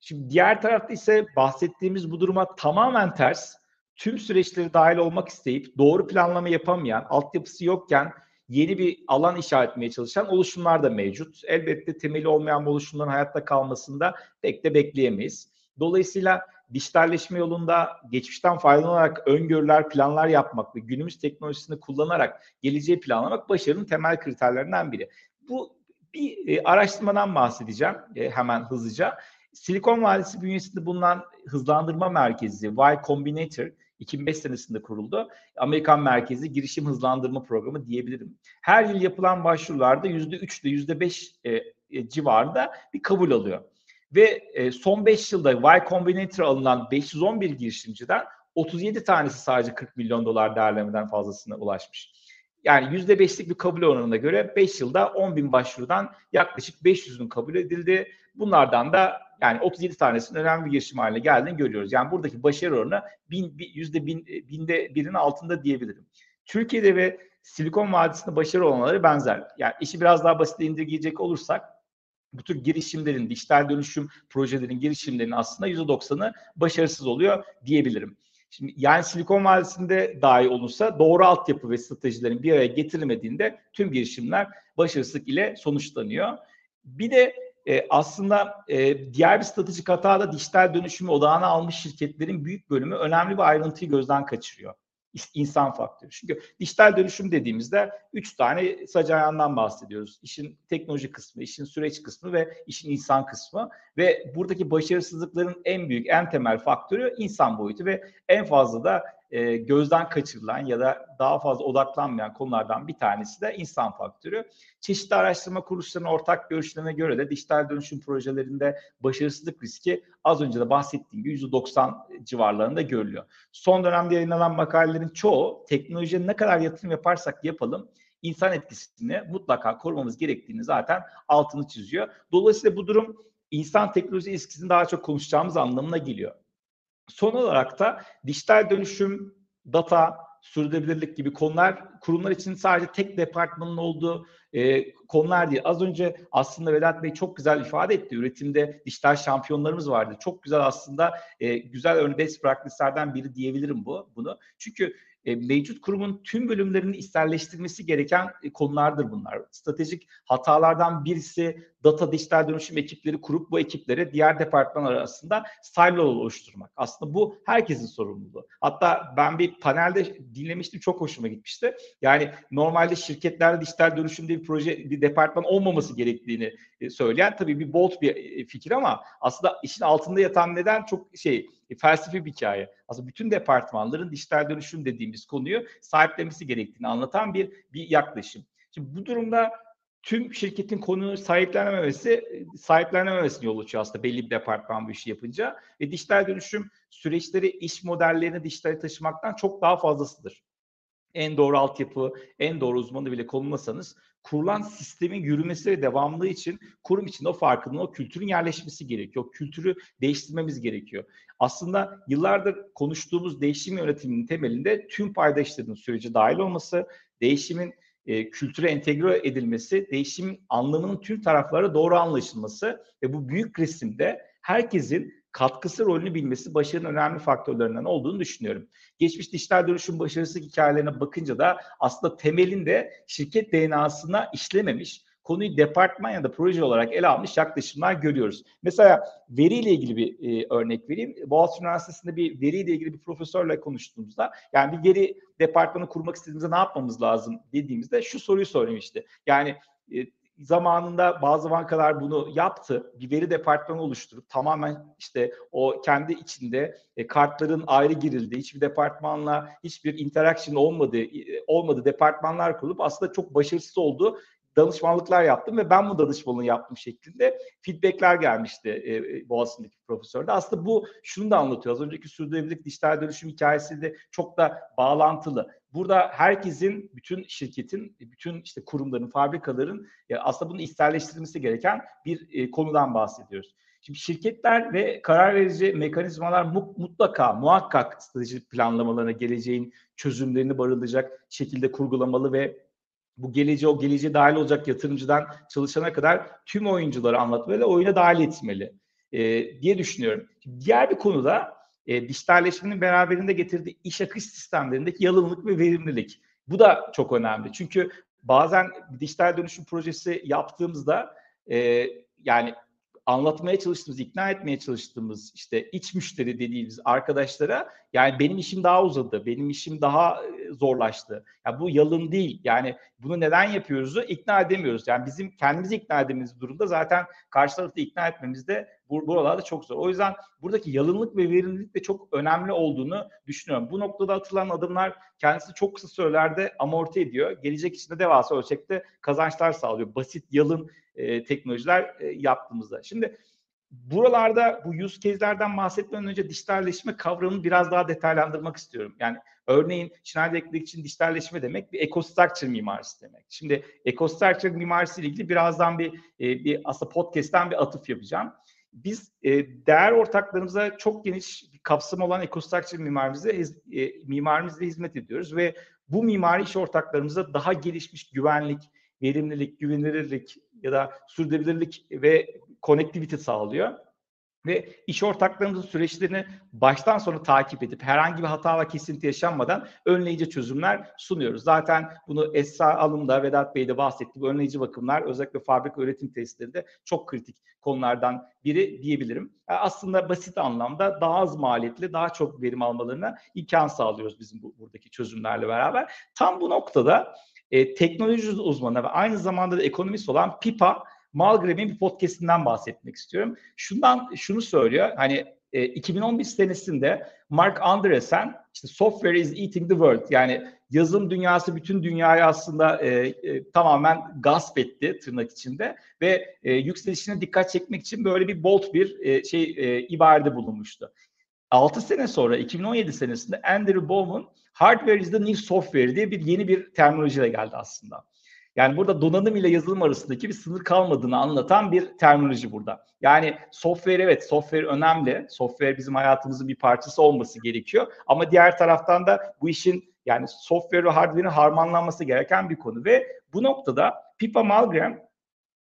B: Şimdi diğer tarafta ise bahsettiğimiz bu duruma tamamen ters. Tüm süreçleri dahil olmak isteyip doğru planlama yapamayan, altyapısı yokken yeni bir alan işaret etmeye çalışan oluşumlar da mevcut. Elbette temeli olmayan bu oluşumların hayatta kalmasında pek de bekleyemeyiz. Dolayısıyla dijitalleşme yolunda geçmişten faydalanarak öngörüler, planlar yapmak ve günümüz teknolojisini kullanarak geleceği planlamak başarının temel kriterlerinden biri. Bu bir e, araştırmadan bahsedeceğim e, hemen hızlıca. Silikon Vadisi bünyesinde bulunan hızlandırma merkezi Y Combinator 2005 senesinde kuruldu. Amerikan merkezi girişim hızlandırma programı diyebilirim. Her yıl yapılan başvurularda %3 ile %5 e, e, civarında bir kabul alıyor. Ve e, son 5 yılda Y Combinator alınan 511 girişimciden 37 tanesi sadece 40 milyon dolar değerlemeden fazlasına ulaşmış. Yani %5'lik bir kabul oranına göre 5 yılda 10 bin başvurudan yaklaşık 500'ün kabul edildi. Bunlardan da yani 37 tanesinin önemli bir girişim haline geldiğini görüyoruz. Yani buradaki başarı oranı bin, yüzde bin, binde birinin altında diyebilirim. Türkiye'de ve Silikon Vadisi'nde başarı olanları benzer. Yani işi biraz daha basit indirgeyecek olursak bu tür girişimlerin, dijital dönüşüm projelerin, girişimlerin aslında %90'ı başarısız oluyor diyebilirim. Şimdi yani Silikon Vadisi'nde dahi olursa doğru altyapı ve stratejilerin bir araya getirilmediğinde tüm girişimler başarısızlık ile sonuçlanıyor. Bir de e, aslında e, diğer bir stratejik hata da dijital dönüşümü odağına almış şirketlerin büyük bölümü önemli bir ayrıntıyı gözden kaçırıyor. İnsan faktörü. Çünkü dijital dönüşüm dediğimizde üç tane sac bahsediyoruz. İşin teknoloji kısmı, işin süreç kısmı ve işin insan kısmı. Ve buradaki başarısızlıkların en büyük, en temel faktörü insan boyutu ve en fazla da e, gözden kaçırılan ya da daha fazla odaklanmayan konulardan bir tanesi de insan faktörü. Çeşitli araştırma kuruluşlarının ortak görüşlerine göre de dijital dönüşüm projelerinde başarısızlık riski az önce de bahsettiğim gibi %90 civarlarında görülüyor. Son dönemde yayınlanan makalelerin çoğu teknolojiye ne kadar yatırım yaparsak yapalım insan etkisini mutlaka korumamız gerektiğini zaten altını çiziyor. Dolayısıyla bu durum insan teknoloji ilişkisini daha çok konuşacağımız anlamına geliyor. Son olarak da dijital dönüşüm, data, sürdürülebilirlik gibi konular kurumlar için sadece tek departmanın olduğu e, konular değil. Az önce aslında Vedat Bey çok güzel ifade etti. Üretimde dijital şampiyonlarımız vardı. Çok güzel aslında e, güzel örnek best practice'lerden biri diyebilirim bu bunu. Çünkü e, mevcut kurumun tüm bölümlerini içselleştirmesi gereken e, konulardır bunlar. Stratejik hatalardan birisi data dijital dönüşüm ekipleri kurup bu ekiplere diğer departman arasında silo oluşturmak. Aslında bu herkesin sorumluluğu. Hatta ben bir panelde dinlemiştim çok hoşuma gitmişti. Yani normalde şirketlerde dijital dönüşüm diye bir proje bir departman olmaması gerektiğini e, söyleyen tabii bir bold bir e, fikir ama aslında işin altında yatan neden çok şey felsefi bir hikaye. Aslında bütün departmanların dijital dönüşüm dediğimiz konuyu sahiplenmesi gerektiğini anlatan bir bir yaklaşım. Şimdi bu durumda tüm şirketin konuyu sahiplenememesi sahiplenememesine yol açıyor aslında belli bir departman bu işi yapınca ve dijital dönüşüm süreçleri iş modellerini dijitale taşımaktan çok daha fazlasıdır. En doğru altyapı, en doğru uzmanı bile konulmasanız kurulan sistemin yürümesi ve devamlılığı için kurum içinde o farkının, o kültürün yerleşmesi gerekiyor. O kültürü değiştirmemiz gerekiyor. Aslında yıllardır konuştuğumuz değişim yönetiminin temelinde tüm paydaşların süreci dahil olması, değişimin e, kültüre entegre edilmesi, değişimin anlamının tüm taraflara doğru anlaşılması ve bu büyük resimde herkesin katkısı rolünü bilmesi başarının önemli faktörlerinden olduğunu düşünüyorum. Geçmiş dijital dönüşüm başarısı hikayelerine bakınca da aslında temelinde şirket DNA'sına işlememiş, konuyu departman ya da proje olarak ele almış yaklaşımlar görüyoruz. Mesela veriyle ilgili bir e, örnek vereyim. Boğaziçi Üniversitesi'nde bir veriyle ilgili bir profesörle konuştuğumuzda yani bir veri departmanı kurmak istediğimizde ne yapmamız lazım dediğimizde şu soruyu söylemişti. Yani e, zamanında bazı bankalar bunu yaptı. Bir veri departmanı oluşturup tamamen işte o kendi içinde e, kartların ayrı girildiği, hiçbir departmanla hiçbir interaction olmadığı e, olmadığı departmanlar kurulup aslında çok başarısız oldu danışmanlıklar yaptım ve ben bu danışmanlığı yaptım şeklinde feedbackler gelmişti e, Boğaziçi'ndeki profesörde. Aslında bu şunu da anlatıyor. Az önceki sürdürülebilirlik dijital dönüşüm hikayesi de çok da bağlantılı. Burada herkesin, bütün şirketin, bütün işte kurumların, fabrikaların ya aslında bunu isterleştirilmesi gereken bir e, konudan bahsediyoruz. Şimdi şirketler ve karar verici mekanizmalar mutlaka, muhakkak strateji planlamalarına geleceğin çözümlerini barındıracak şekilde kurgulamalı ve bu geleceği o geleceğe dahil olacak yatırımcıdan çalışana kadar tüm oyuncuları anlatmalı ve oyuna dahil etmeli e, diye düşünüyorum. Diğer bir konuda e, dijitalleşmenin beraberinde getirdiği iş akış sistemlerindeki yalınlık ve verimlilik. Bu da çok önemli. Çünkü bazen dijital dönüşüm projesi yaptığımızda e, yani anlatmaya çalıştığımız, ikna etmeye çalıştığımız işte iç müşteri dediğimiz arkadaşlara yani benim işim daha uzadı, benim işim daha zorlaştı. Yani bu yalın değil. Yani bunu neden yapıyoruzu ikna edemiyoruz. Yani bizim kendimizi ikna edememiz durumda zaten karşı tarafı ikna etmemiz buralarda çok zor. O yüzden buradaki yalınlık ve verimlilik de çok önemli olduğunu düşünüyorum. Bu noktada atılan adımlar kendisi çok kısa sürelerde amorti ediyor. Gelecek için de devasa ölçekte kazançlar sağlıyor. Basit, yalın e, teknolojiler e, yaptığımızda. Şimdi buralarda bu use case'lerden bahsetmeden önce dijitalleşme kavramını biraz daha detaylandırmak istiyorum. Yani örneğin Schneider Electric için dijitalleşme demek bir EcoStructure mimarisi demek. Şimdi EcoStructure mimarisi ile ilgili birazdan bir, e, bir aslında podcast'ten bir atıf yapacağım. Biz e, değer ortaklarımıza çok geniş bir kapsam olan EcoStructure mimarimizle, e, mimarimizle hizmet ediyoruz ve bu mimari iş ortaklarımıza daha gelişmiş güvenlik, verimlilik, güvenilirlik ya da sürdürülebilirlik ve connectivity sağlıyor. Ve iş ortaklarımızın süreçlerini baştan sona takip edip herhangi bir hata ve kesinti yaşanmadan önleyici çözümler sunuyoruz. Zaten bunu Esra Alım'da, Vedat Bey de bahsetti. Bu önleyici bakımlar özellikle fabrika üretim testlerinde çok kritik konulardan biri diyebilirim. Yani aslında basit anlamda daha az maliyetli, daha çok verim almalarına imkan sağlıyoruz bizim bu, buradaki çözümlerle beraber. Tam bu noktada e, teknoloji uzmanı ve aynı zamanda da ekonomist olan Pipa Malgram'in bir podcastinden bahsetmek istiyorum. Şundan şunu söylüyor. Hani e, 2011 senesinde Mark Andreessen işte software is eating the world yani yazılım dünyası bütün dünyayı aslında e, e, tamamen gasp etti tırnak içinde ve e, yükselişine dikkat çekmek için böyle bir bold bir e, şey e, ibarede bulunmuştu. 6 sene sonra 2017 senesinde Andrew Bowman hardware is the new software diye bir yeni bir terminolojiyle geldi aslında. Yani burada donanım ile yazılım arasındaki bir sınır kalmadığını anlatan bir terminoloji burada. Yani software evet software önemli. Software bizim hayatımızın bir parçası olması gerekiyor. Ama diğer taraftan da bu işin yani software ve hardware'in harmanlanması gereken bir konu ve bu noktada Pippa Malmgren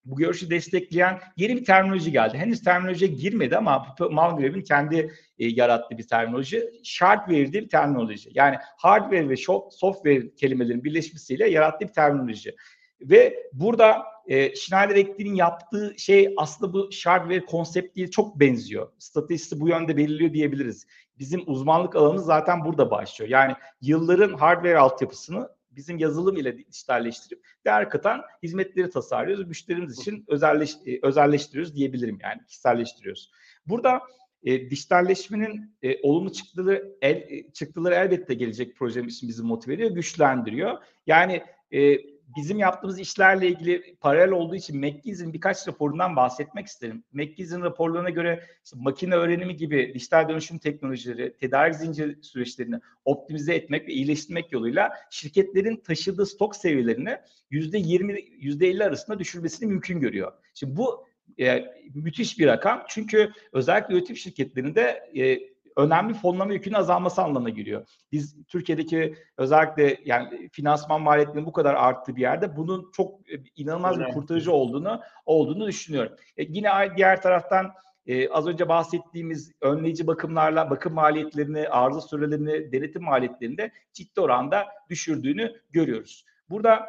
B: bu görüşü destekleyen yeni bir terminoloji geldi. Henüz terminolojiye girmedi ama Malgrave'in kendi e, yarattığı bir terminoloji. Shardware diye bir terminoloji. Yani hardware ve software kelimelerin birleşmesiyle yarattığı bir terminoloji. Ve burada e, Schneider Electric'in yaptığı şey aslında bu hardware konseptiyle çok benziyor. Stratejisi bu yönde belirliyor diyebiliriz. Bizim uzmanlık alanımız zaten burada başlıyor. Yani yılların hardware altyapısını bizim yazılım ile dijitalleştirip değer katan hizmetleri tasarlıyoruz. Müşterimiz için özelleş, e, özelleştiriyoruz diyebilirim yani kişiselleştiriyoruz. Burada e, dijitalleşmenin e, olumlu çıktıları, el, e, çıktıları elbette gelecek projemiz için bizi motive ediyor, güçlendiriyor. Yani e, bizim yaptığımız işlerle ilgili paralel olduğu için McKinsey'nin birkaç raporundan bahsetmek isterim. McKinsey'nin raporlarına göre işte makine öğrenimi gibi dijital dönüşüm teknolojileri, tedarik zinciri süreçlerini optimize etmek ve iyileştirmek yoluyla şirketlerin taşıdığı stok seviyelerini %20, %50 arasında düşürmesini mümkün görüyor. Şimdi bu e, müthiş bir rakam. Çünkü özellikle üretim şirketlerinde e, önemli fonlama yükünün azalması anlamına geliyor. Biz Türkiye'deki özellikle yani finansman maliyetlerinin bu kadar arttığı bir yerde bunun çok e, inanılmaz bir kurtarıcı olduğunu olduğunu düşünüyorum. E, yine diğer taraftan e, az önce bahsettiğimiz önleyici bakımlarla bakım maliyetlerini, arıza sürelerini, denetim maliyetlerini de ciddi oranda düşürdüğünü görüyoruz. Burada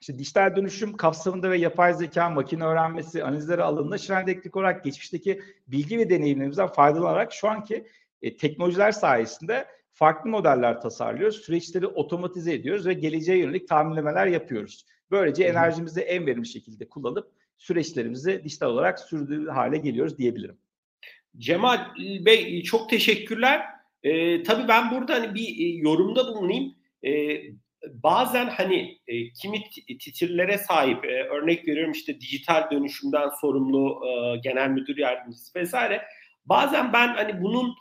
B: işte dijital dönüşüm kapsamında ve yapay zeka, makine öğrenmesi, analizleri alanında Schneider Electric olarak geçmişteki bilgi ve deneyimlerimizden faydalanarak şu anki e, teknolojiler sayesinde farklı modeller tasarlıyoruz. Süreçleri otomatize ediyoruz ve geleceğe yönelik tahminlemeler yapıyoruz. Böylece enerjimizi en verimli şekilde kullanıp süreçlerimizi dijital olarak sürdüğü hale geliyoruz diyebilirim.
A: Cemal Bey çok teşekkürler. Ee, tabii ben burada hani bir e, yorumda bulunayım. Ee, bazen hani e, kimi titirlere sahip, e, örnek veriyorum işte dijital dönüşümden sorumlu e, genel müdür yardımcısı vesaire. Bazen ben hani bunun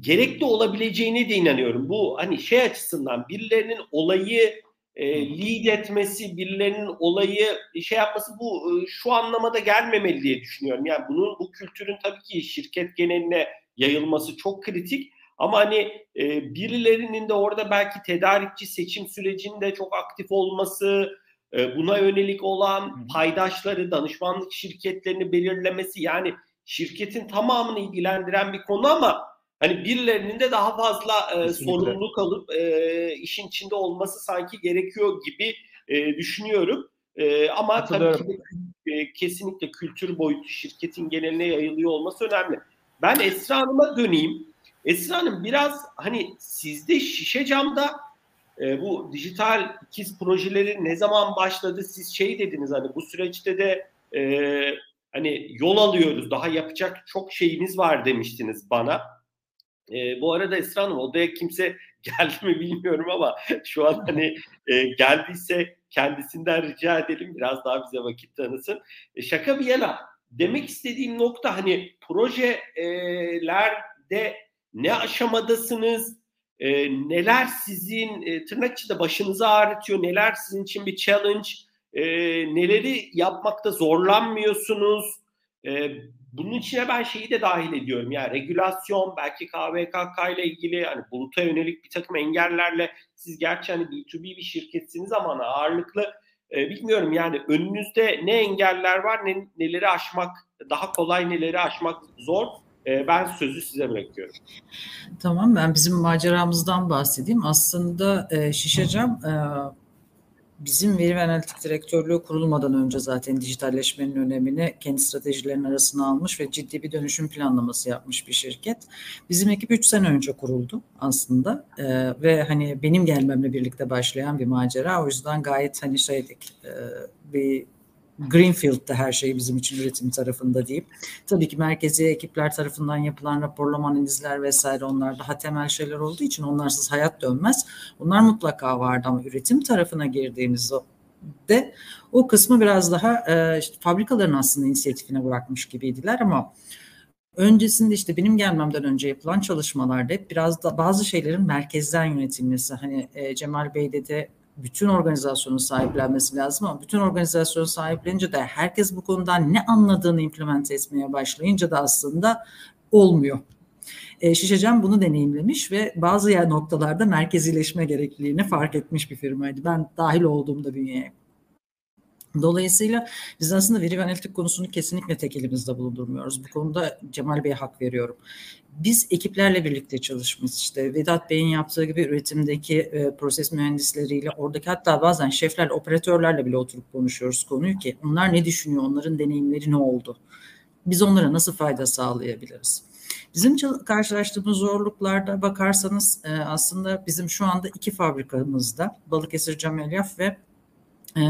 A: gerekli olabileceğine de inanıyorum. Bu hani şey açısından birilerinin olayı e, lead etmesi, birilerinin olayı şey yapması bu e, şu anlamada gelmemeli diye düşünüyorum. Yani bunun bu kültürün tabii ki şirket geneline yayılması çok kritik. Ama hani e, birilerinin de orada belki tedarikçi seçim sürecinde çok aktif olması, e, buna yönelik olan paydaşları, danışmanlık şirketlerini belirlemesi yani şirketin tamamını ilgilendiren bir konu ama hani birilerinin de daha fazla e, sorumluluk alıp e, işin içinde olması sanki gerekiyor gibi e, düşünüyorum. E, ama tabii ki de, e, kesinlikle kültür boyutu şirketin geneline yayılıyor olması önemli. Ben Esra Hanım'a döneyim. Esra Hanım biraz hani sizde şişe camda e, bu dijital ikiz projeleri ne zaman başladı? Siz şey dediniz hani bu süreçte de e, hani yol alıyoruz daha yapacak çok şeyimiz var demiştiniz bana. E, bu arada Esra Hanım odaya kimse geldi mi bilmiyorum ama şu an hani e, geldiyse kendisinden rica edelim biraz daha bize vakit tanısın. E, şaka bir yana demek istediğim nokta hani projelerde ne aşamadasınız, e, neler sizin e, tırnak içinde başınızı ağrıtıyor, neler sizin için bir challenge, e, neleri yapmakta zorlanmıyorsunuz, bunun içine ben şeyi de dahil ediyorum. Yani regülasyon, belki KVKK ile ilgili hani buluta yönelik bir takım engellerle siz gerçi hani B2B bir şirketsiniz ama hani ağırlıklı e, bilmiyorum yani önünüzde ne engeller var ne, neleri aşmak daha kolay neleri aşmak zor. E, ben sözü size bırakıyorum.
C: Tamam ben bizim maceramızdan bahsedeyim. Aslında e, Şişecam e, bizim veri ve analitik direktörlüğü kurulmadan önce zaten dijitalleşmenin önemini kendi stratejilerinin arasına almış ve ciddi bir dönüşüm planlaması yapmış bir şirket. Bizim ekip 3 sene önce kuruldu aslında ee, ve hani benim gelmemle birlikte başlayan bir macera. O yüzden gayet hani şeydik e, bir Greenfield'da her şey bizim için üretim tarafında diyeyim. Tabii ki merkezi ekipler tarafından yapılan raporlama analizler vesaire onlar daha temel şeyler olduğu için onlarsız hayat dönmez. Onlar mutlaka vardı ama üretim tarafına girdiğimizde o kısmı biraz daha e, işte fabrikaların aslında inisiyatifine bırakmış gibiydiler ama öncesinde işte benim gelmemden önce yapılan çalışmalarda hep biraz da bazı şeylerin merkezden yönetilmesi hani e, Cemal Bey dedi bütün organizasyonun sahiplenmesi lazım ama bütün organizasyonu sahiplenince de herkes bu konudan ne anladığını implement etmeye başlayınca da aslında olmuyor. E, Şişecam bunu deneyimlemiş ve bazı yer noktalarda merkezileşme gerekliliğini fark etmiş bir firmaydı. Ben dahil olduğumda bünyeye. Dolayısıyla biz aslında veri ve analitik konusunu kesinlikle tek elimizde bulundurmuyoruz. Bu konuda Cemal Bey'e hak veriyorum. Biz ekiplerle birlikte çalışmış işte Vedat Bey'in yaptığı gibi üretimdeki e, proses mühendisleriyle oradaki hatta bazen şeflerle operatörlerle bile oturup konuşuyoruz konuyu ki onlar ne düşünüyor onların deneyimleri ne oldu biz onlara nasıl fayda sağlayabiliriz? Bizim karşılaştığımız zorluklarda bakarsanız e, aslında bizim şu anda iki fabrikamızda Balıkesir Cam Elyaf ve e,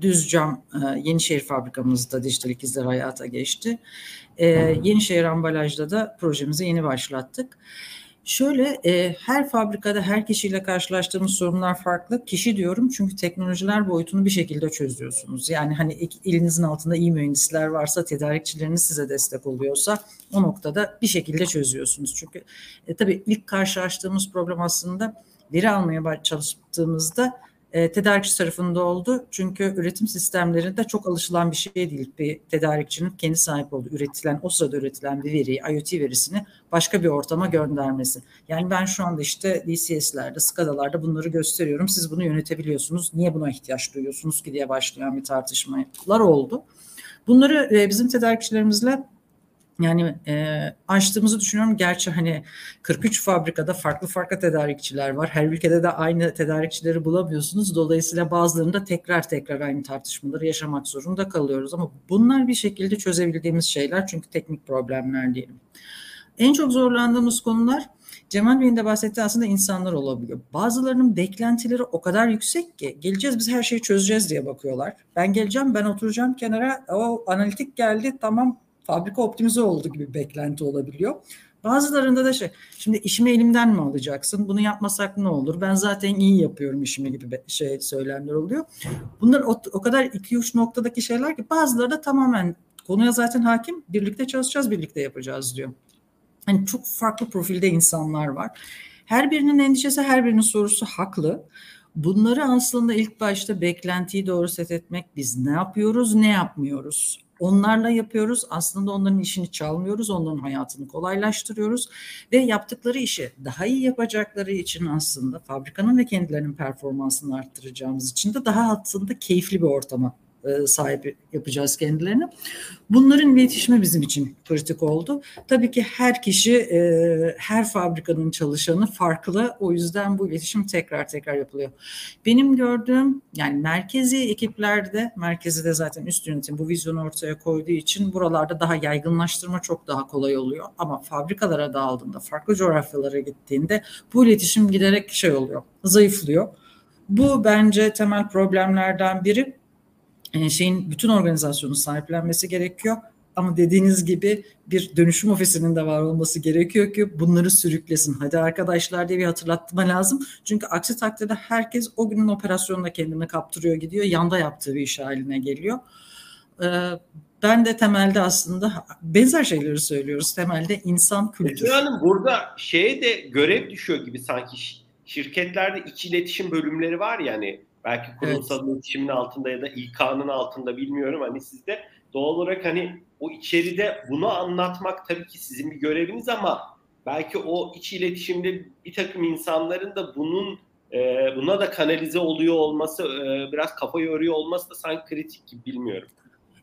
C: Düz Cam e, Yenişehir fabrikamızda dijital ikizler hayata geçti. E, Yenişehir ambalajda da projemizi yeni başlattık. Şöyle e, her fabrikada her kişiyle karşılaştığımız sorunlar farklı. Kişi diyorum çünkü teknolojiler boyutunu bir şekilde çözüyorsunuz. Yani hani elinizin altında iyi mühendisler varsa, tedarikçileriniz size destek oluyorsa o noktada bir şekilde çözüyorsunuz. Çünkü e, tabii ilk karşılaştığımız problem aslında veri almaya çalıştığımızda e, tedarikçi tarafında oldu. Çünkü üretim sistemlerinde çok alışılan bir şey değil. Bir tedarikçinin kendi sahip olduğu üretilen, o sırada üretilen bir veriyi, IoT verisini başka bir ortama göndermesi. Yani ben şu anda işte DCS'lerde, SCADA'larda bunları gösteriyorum. Siz bunu yönetebiliyorsunuz. Niye buna ihtiyaç duyuyorsunuz ki diye başlayan bir tartışmalar oldu. Bunları e, bizim tedarikçilerimizle yani e, açtığımızı düşünüyorum. Gerçi hani 43 fabrikada farklı farklı tedarikçiler var. Her ülkede de aynı tedarikçileri bulamıyorsunuz. Dolayısıyla bazılarında tekrar tekrar aynı tartışmaları yaşamak zorunda kalıyoruz. Ama bunlar bir şekilde çözebildiğimiz şeyler çünkü teknik problemler diyelim. En çok zorlandığımız konular Cemal Bey'in de bahsettiği aslında insanlar olabiliyor. Bazılarının beklentileri o kadar yüksek ki geleceğiz biz her şeyi çözeceğiz diye bakıyorlar. Ben geleceğim ben oturacağım kenara o analitik geldi tamam fabrika optimize oldu gibi beklenti olabiliyor. Bazılarında da şey, şimdi işimi elimden mi alacaksın? Bunu yapmasak ne olur? Ben zaten iyi yapıyorum işimi gibi şey söylemler oluyor. Bunlar o, o kadar iki uç noktadaki şeyler ki bazıları da tamamen konuya zaten hakim. Birlikte çalışacağız, birlikte yapacağız diyor. Hani çok farklı profilde insanlar var. Her birinin endişesi, her birinin sorusu haklı. Bunları aslında ilk başta beklentiyi doğru set etmek, biz ne yapıyoruz, ne yapmıyoruz? Onlarla yapıyoruz. Aslında onların işini çalmıyoruz. Onların hayatını kolaylaştırıyoruz. Ve yaptıkları işi daha iyi yapacakları için aslında fabrikanın ve kendilerinin performansını arttıracağımız için de daha aslında keyifli bir ortama e, sahip yapacağız kendilerini. Bunların iletişimi bizim için kritik oldu. Tabii ki her kişi, e, her fabrikanın çalışanı farklı. O yüzden bu iletişim tekrar tekrar yapılıyor. Benim gördüğüm yani merkezi ekiplerde, merkezi de zaten üst yönetim bu vizyonu ortaya koyduğu için buralarda daha yaygınlaştırma çok daha kolay oluyor. Ama fabrikalara dağıldığında, farklı coğrafyalara gittiğinde bu iletişim giderek şey oluyor, zayıflıyor. Bu bence temel problemlerden biri. E, şeyin bütün organizasyonu sahiplenmesi gerekiyor. Ama dediğiniz gibi bir dönüşüm ofisinin de var olması gerekiyor ki bunları sürüklesin. Hadi arkadaşlar diye bir hatırlatma lazım. Çünkü aksi takdirde herkes o günün operasyonuna kendini kaptırıyor gidiyor. Yanda yaptığı bir iş haline geliyor. Ee, ben de temelde aslında benzer şeyleri söylüyoruz. Temelde insan kültürü.
A: Hanım burada şeye de görev düşüyor gibi sanki şirketlerde iç iletişim bölümleri var ya hani Belki kurumsal evet. iletişimin altında ya da İK'nın altında bilmiyorum. Hani sizde doğal olarak hani o içeride bunu anlatmak tabii ki sizin bir göreviniz ama belki o iç iletişimde bir takım insanların da bunun e, buna da kanalize oluyor olması e, biraz kafa yoruyor olması da sanki kritik gibi bilmiyorum.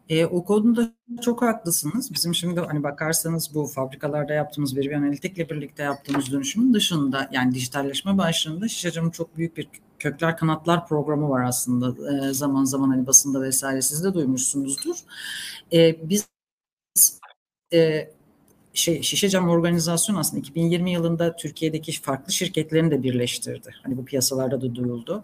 C: E, o konuda çok haklısınız. Bizim şimdi hani bakarsanız bu fabrikalarda yaptığımız veri analitikle birlikte yaptığımız dönüşümün dışında yani dijitalleşme başlığında Şişecam'ın çok büyük bir kökler kanatlar programı var aslında. E, zaman zaman hani basında vesaire siz de duymuşsunuzdur. E, biz e, şey Şişecam organizasyon aslında 2020 yılında Türkiye'deki farklı şirketlerini de birleştirdi. Hani bu piyasalarda da duyuldu.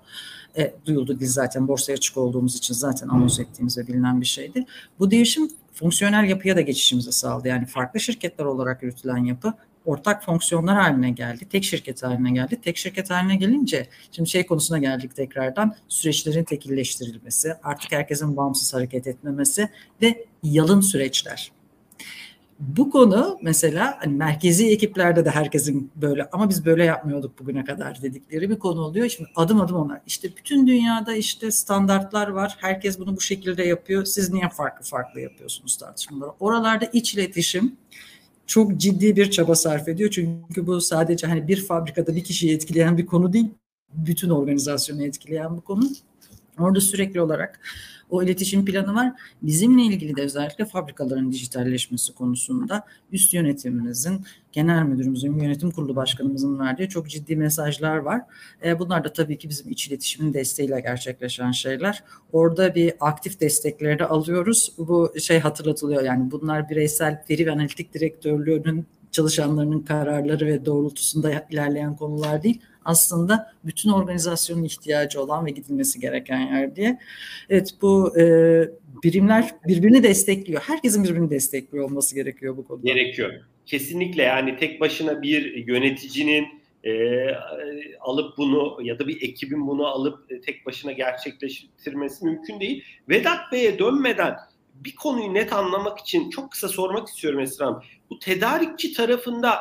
C: E, duyuldu biz zaten borsaya açık olduğumuz için zaten anons ettiğimiz ve bilinen bir şeydi. Bu değişim fonksiyonel yapıya da geçişimizi sağladı. Yani farklı şirketler olarak yürütülen yapı ortak fonksiyonlar haline geldi. Tek şirket haline geldi. Tek şirket haline gelince şimdi şey konusuna geldik tekrardan süreçlerin tekilleştirilmesi, artık herkesin bağımsız hareket etmemesi ve yalın süreçler bu konu mesela hani merkezi ekiplerde de herkesin böyle ama biz böyle yapmıyorduk bugüne kadar dedikleri bir konu oluyor. Şimdi adım adım onlar. İşte bütün dünyada işte standartlar var. Herkes bunu bu şekilde yapıyor. Siz niye farklı farklı yapıyorsunuz tartışmaları? Oralarda iç iletişim çok ciddi bir çaba sarf ediyor. Çünkü bu sadece hani bir fabrikada bir kişiyi etkileyen bir konu değil. Bütün organizasyonu etkileyen bir konu. Orada sürekli olarak o iletişim planı var. Bizimle ilgili de özellikle fabrikaların dijitalleşmesi konusunda üst yönetimimizin, genel müdürümüzün, yönetim kurulu başkanımızın verdiği çok ciddi mesajlar var. E, bunlar da tabii ki bizim iç iletişimin desteğiyle gerçekleşen şeyler. Orada bir aktif destekleri de alıyoruz. Bu şey hatırlatılıyor yani bunlar bireysel veri ve analitik direktörlüğünün çalışanlarının kararları ve doğrultusunda ilerleyen konular değil aslında bütün organizasyonun ihtiyacı olan ve gidilmesi gereken yer diye. Evet bu e, birimler birbirini destekliyor. Herkesin birbirini destekliyor olması gerekiyor bu konuda.
A: Gerekiyor. Kesinlikle yani tek başına bir yöneticinin e, alıp bunu ya da bir ekibin bunu alıp e, tek başına gerçekleştirmesi mümkün değil. Vedat Bey'e dönmeden bir konuyu net anlamak için çok kısa sormak istiyorum Esra Hanım. Bu tedarikçi tarafında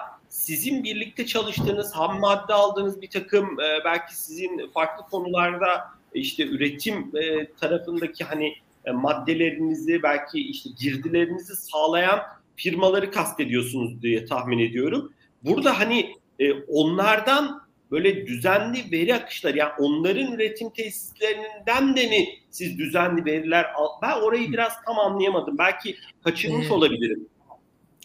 A: sizin birlikte çalıştığınız, ham madde aldığınız bir takım e, belki sizin farklı konularda işte üretim e, tarafındaki hani e, maddelerinizi belki işte girdilerinizi sağlayan firmaları kastediyorsunuz diye tahmin ediyorum. Burada hani e, onlardan böyle düzenli veri akışları yani onların üretim tesislerinden de mi siz düzenli veriler al ben orayı biraz tam anlayamadım. Belki kaçırmış olabilirim.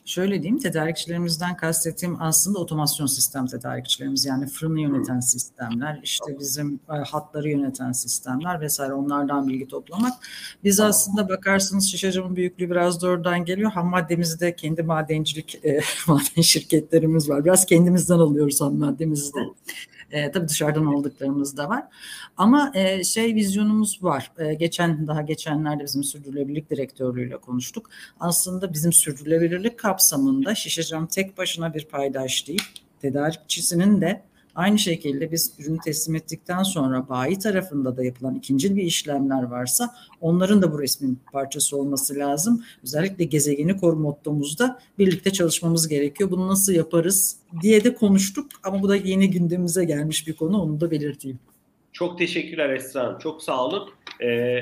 C: Şöyle diyeyim, tedarikçilerimizden kastettiğim aslında otomasyon sistem tedarikçilerimiz. Yani fırını yöneten sistemler, işte bizim e, hatları yöneten sistemler vesaire onlardan bilgi toplamak. Biz aslında bakarsınız şişecamın büyüklüğü biraz da oradan geliyor. Ham maddemizi de kendi madencilik e, maden şirketlerimiz var. Biraz kendimizden alıyoruz ham maddemizi de. E, tabii dışarıdan aldıklarımız da var. Ama e, şey vizyonumuz var. E, geçen daha geçenlerde bizim sürdürülebilirlik direktörlüğüyle konuştuk. Aslında bizim sürdürülebilirlik kapsamında Şişecam tek başına bir paydaş değil. Tedarikçisinin de Aynı şekilde biz ürünü teslim ettikten sonra bayi tarafında da yapılan ikinci bir işlemler varsa onların da bu resmin parçası olması lazım. Özellikle gezegeni koru mottomuzda birlikte çalışmamız gerekiyor. Bunu nasıl yaparız diye de konuştuk ama bu da yeni gündemimize gelmiş bir konu onu da belirteyim.
A: Çok teşekkürler Esra Hanım. Çok sağ olun. Ee,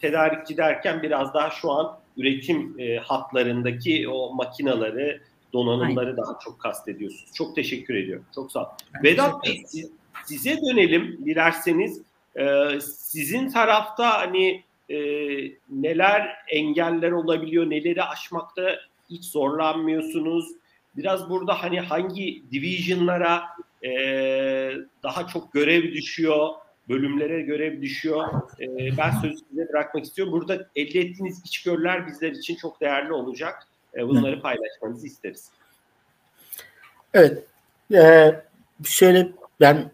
A: tedarikçi derken biraz daha şu an üretim e, hatlarındaki o makinaları, donanımları Aynen. daha çok kastediyorsunuz. Çok teşekkür ediyorum. Çok sağ olun. Vedat Bey siz, size dönelim dilerseniz. Ee, sizin tarafta hani e, neler engeller olabiliyor, neleri aşmakta hiç zorlanmıyorsunuz. Biraz burada hani hangi divisionlara e, daha çok görev düşüyor, bölümlere görev düşüyor. E, ben sözü size bırakmak istiyorum. Burada elde ettiğiniz içgörüler bizler için çok değerli olacak. E, bunları paylaşmanızı isteriz.
D: Evet. Ee, şöyle ben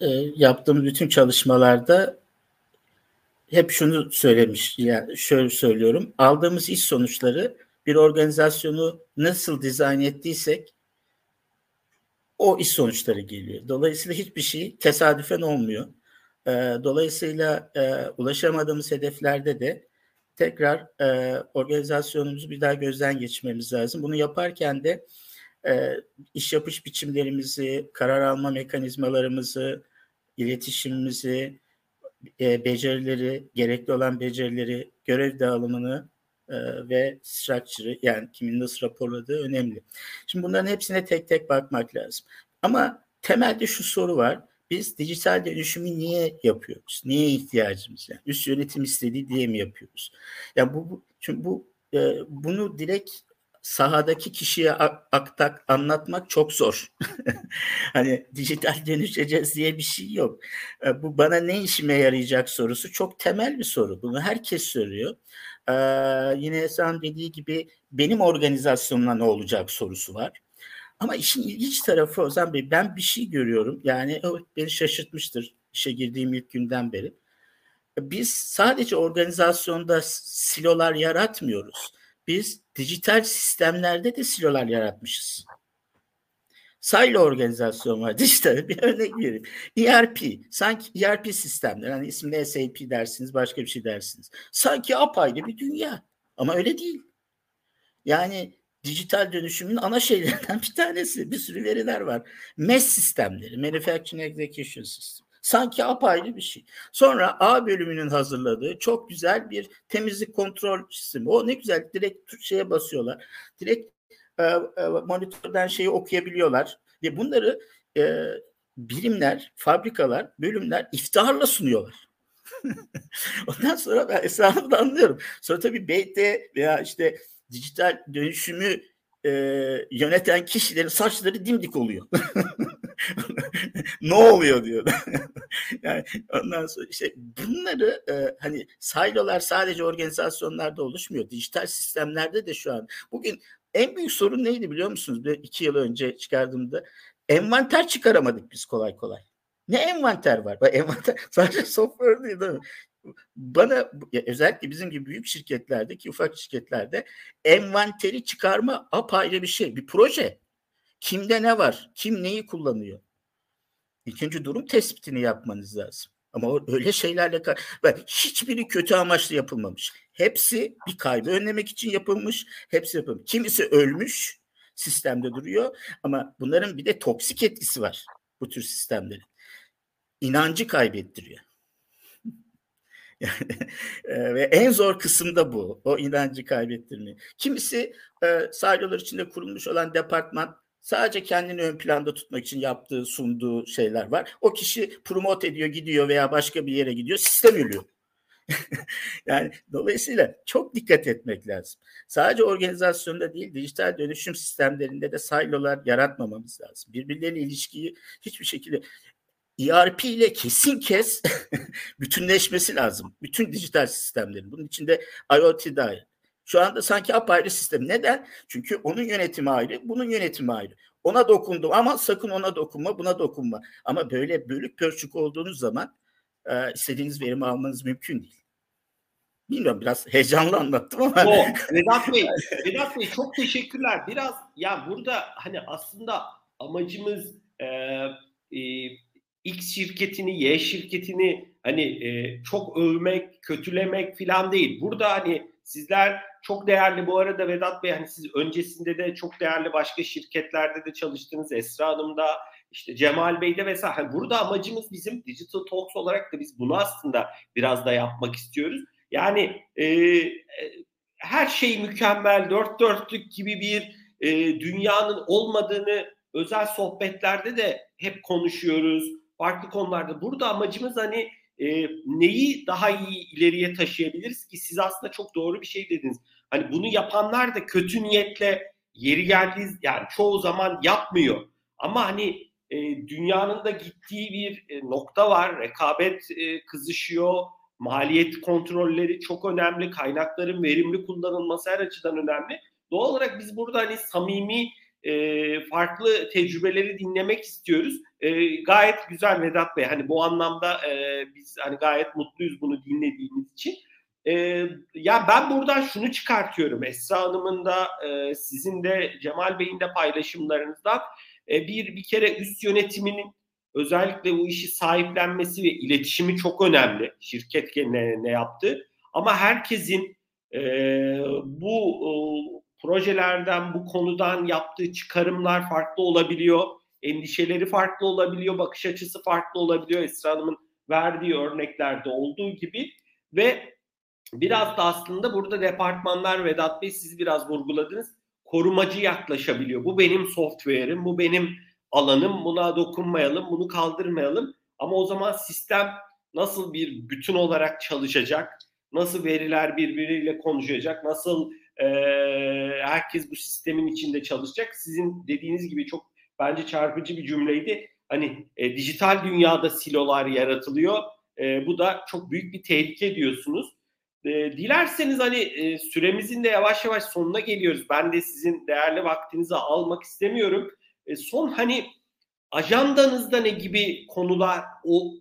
D: e, yaptığım bütün çalışmalarda hep şunu söylemiş, yani şöyle söylüyorum. Aldığımız iş sonuçları bir organizasyonu nasıl dizayn ettiysek o iş sonuçları geliyor. Dolayısıyla hiçbir şey tesadüfen olmuyor. E, dolayısıyla e, ulaşamadığımız hedeflerde de tekrar e, organizasyonumuzu bir daha gözden geçirmemiz lazım. Bunu yaparken de e, iş yapış biçimlerimizi, karar alma mekanizmalarımızı, iletişimimizi, e, becerileri, gerekli olan becerileri, görev dağılımını e, ve structure'ı yani kimin nasıl raporladığı önemli. Şimdi bunların hepsine tek tek bakmak lazım. Ama temelde şu soru var. Biz dijital dönüşümü niye yapıyoruz? Niye ihtiyacımız? Yani üst yönetim istediği diye mi yapıyoruz? Ya yani bu, bu çünkü bu e, bunu direkt sahadaki kişiye aktak anlatmak çok zor. hani dijital dönüşeceğiz diye bir şey yok. E, bu bana ne işime yarayacak sorusu çok temel bir soru. Bunu herkes soruyor. Ee, yine Esen dediği gibi benim organizasyonumla ne olacak sorusu var. Ama işin ilginç tarafı Ozan Bey ben bir şey görüyorum. Yani beni şaşırtmıştır işe girdiğim ilk günden beri. Biz sadece organizasyonda silolar yaratmıyoruz. Biz dijital sistemlerde de silolar yaratmışız. Silo organizasyon var dijital. Bir örnek vereyim. ERP. Sanki ERP sistemler. Hani ismini SAP dersiniz, başka bir şey dersiniz. Sanki apayrı bir dünya. Ama öyle değil. Yani dijital dönüşümün ana şeylerinden bir tanesi. Bir sürü veriler var. MES sistemleri, Manufacturing Execution System. Sanki apayrı bir şey. Sonra A bölümünün hazırladığı çok güzel bir temizlik kontrol sistemi. O ne güzel direkt şeye basıyorlar. Direkt e, e, monitörden şeyi okuyabiliyorlar. Ve bunları e, birimler, fabrikalar, bölümler iftiharla sunuyorlar. Ondan sonra ben esnafı da anlıyorum. Sonra tabii BT veya işte dijital dönüşümü e, yöneten kişilerin saçları dimdik oluyor. ne oluyor diyor. yani ondan sonra işte bunları e, hani silolar sadece organizasyonlarda oluşmuyor. Dijital sistemlerde de şu an. Bugün en büyük sorun neydi biliyor musunuz? Bir iki yıl önce çıkardığımda envanter çıkaramadık biz kolay kolay. Ne envanter var? Envanter sadece software değil, değil mi? Bana özellikle bizim gibi büyük şirketlerdeki ufak şirketlerde envanteri çıkarma apayrı bir şey. Bir proje. Kimde ne var? Kim neyi kullanıyor? İkinci durum tespitini yapmanız lazım. Ama öyle şeylerle ve hiçbiri kötü amaçlı yapılmamış. Hepsi bir kaybı önlemek için yapılmış. Hepsi yapılmış. Kimisi ölmüş sistemde duruyor ama bunların bir de toksik etkisi var bu tür sistemlerin. İnancı kaybettiriyor. E, ve en zor kısım da bu. O inancı kaybettirmeyi. Kimisi e, sahilyolar içinde kurulmuş olan departman sadece kendini ön planda tutmak için yaptığı, sunduğu şeyler var. O kişi promote ediyor, gidiyor veya başka bir yere gidiyor. Sistem ölüyor. yani dolayısıyla çok dikkat etmek lazım. Sadece organizasyonda değil, dijital dönüşüm sistemlerinde de silolar yaratmamamız lazım. Birbirleriyle ilişkiyi hiçbir şekilde ERP ile kesin kes bütünleşmesi lazım. Bütün dijital sistemlerin. Bunun içinde IoT dahil. Şu anda sanki apayrı sistem. Neden? Çünkü onun yönetimi ayrı, bunun yönetimi ayrı. Ona dokundum ama sakın ona dokunma, buna dokunma. Ama böyle bölük pörçük olduğunuz zaman e, istediğiniz verimi almanız mümkün değil. Bilmiyorum biraz heyecanlı anlattım ama.
A: O, Vedat Bey, Vedat Bey çok teşekkürler. Biraz ya burada hani aslında amacımız e, e, X şirketini, Y şirketini hani e, çok övmek, kötülemek falan değil. Burada hani sizler çok değerli bu arada Vedat Bey hani siz öncesinde de çok değerli başka şirketlerde de çalıştınız. Esra Hanım da işte Cemal Bey de vesaire. Hani burada amacımız bizim Digital Talks olarak da biz bunu aslında biraz da yapmak istiyoruz. Yani e, e, her şey mükemmel, dört dörtlük gibi bir e, dünyanın olmadığını özel sohbetlerde de hep konuşuyoruz farklı konularda. Burada amacımız hani e, neyi daha iyi ileriye taşıyabiliriz ki siz aslında çok doğru bir şey dediniz. Hani bunu yapanlar da kötü niyetle yeri geldiği yani çoğu zaman yapmıyor. Ama hani e, dünyanın da gittiği bir e, nokta var. Rekabet e, kızışıyor. Maliyet kontrolleri çok önemli. Kaynakların verimli kullanılması her açıdan önemli. Doğal olarak biz burada hani samimi e, farklı tecrübeleri dinlemek istiyoruz. E, gayet güzel Vedat Bey. Hani bu anlamda e, biz hani gayet mutluyuz bunu dinlediğimiz için. E, ya ben buradan şunu çıkartıyorum. Esra Hanım'ın da e, sizin de Cemal Bey'in de paylaşımlarınızdan e, bir bir kere üst yönetiminin özellikle bu işi sahiplenmesi ve iletişimi çok önemli. Şirket ne, ne yaptı. Ama herkesin e, bu projelerden, bu konudan yaptığı çıkarımlar farklı olabiliyor. Endişeleri farklı olabiliyor, bakış açısı farklı olabiliyor. Esra Hanım'ın verdiği örneklerde olduğu gibi ve biraz da aslında burada departmanlar Vedat Bey siz biraz vurguladınız. Korumacı yaklaşabiliyor. Bu benim software'im, bu benim alanım, buna dokunmayalım, bunu kaldırmayalım. Ama o zaman sistem nasıl bir bütün olarak çalışacak? Nasıl veriler birbiriyle konuşacak? Nasıl e, herkes bu sistemin içinde çalışacak. Sizin dediğiniz gibi çok bence çarpıcı bir cümleydi. Hani e, dijital dünyada silolar yaratılıyor. E, bu da çok büyük bir tehlike diyorsunuz. E, dilerseniz hani e, süremizin de yavaş yavaş sonuna geliyoruz. Ben de sizin değerli vaktinizi almak istemiyorum. E, son hani ajandanızda ne gibi konular o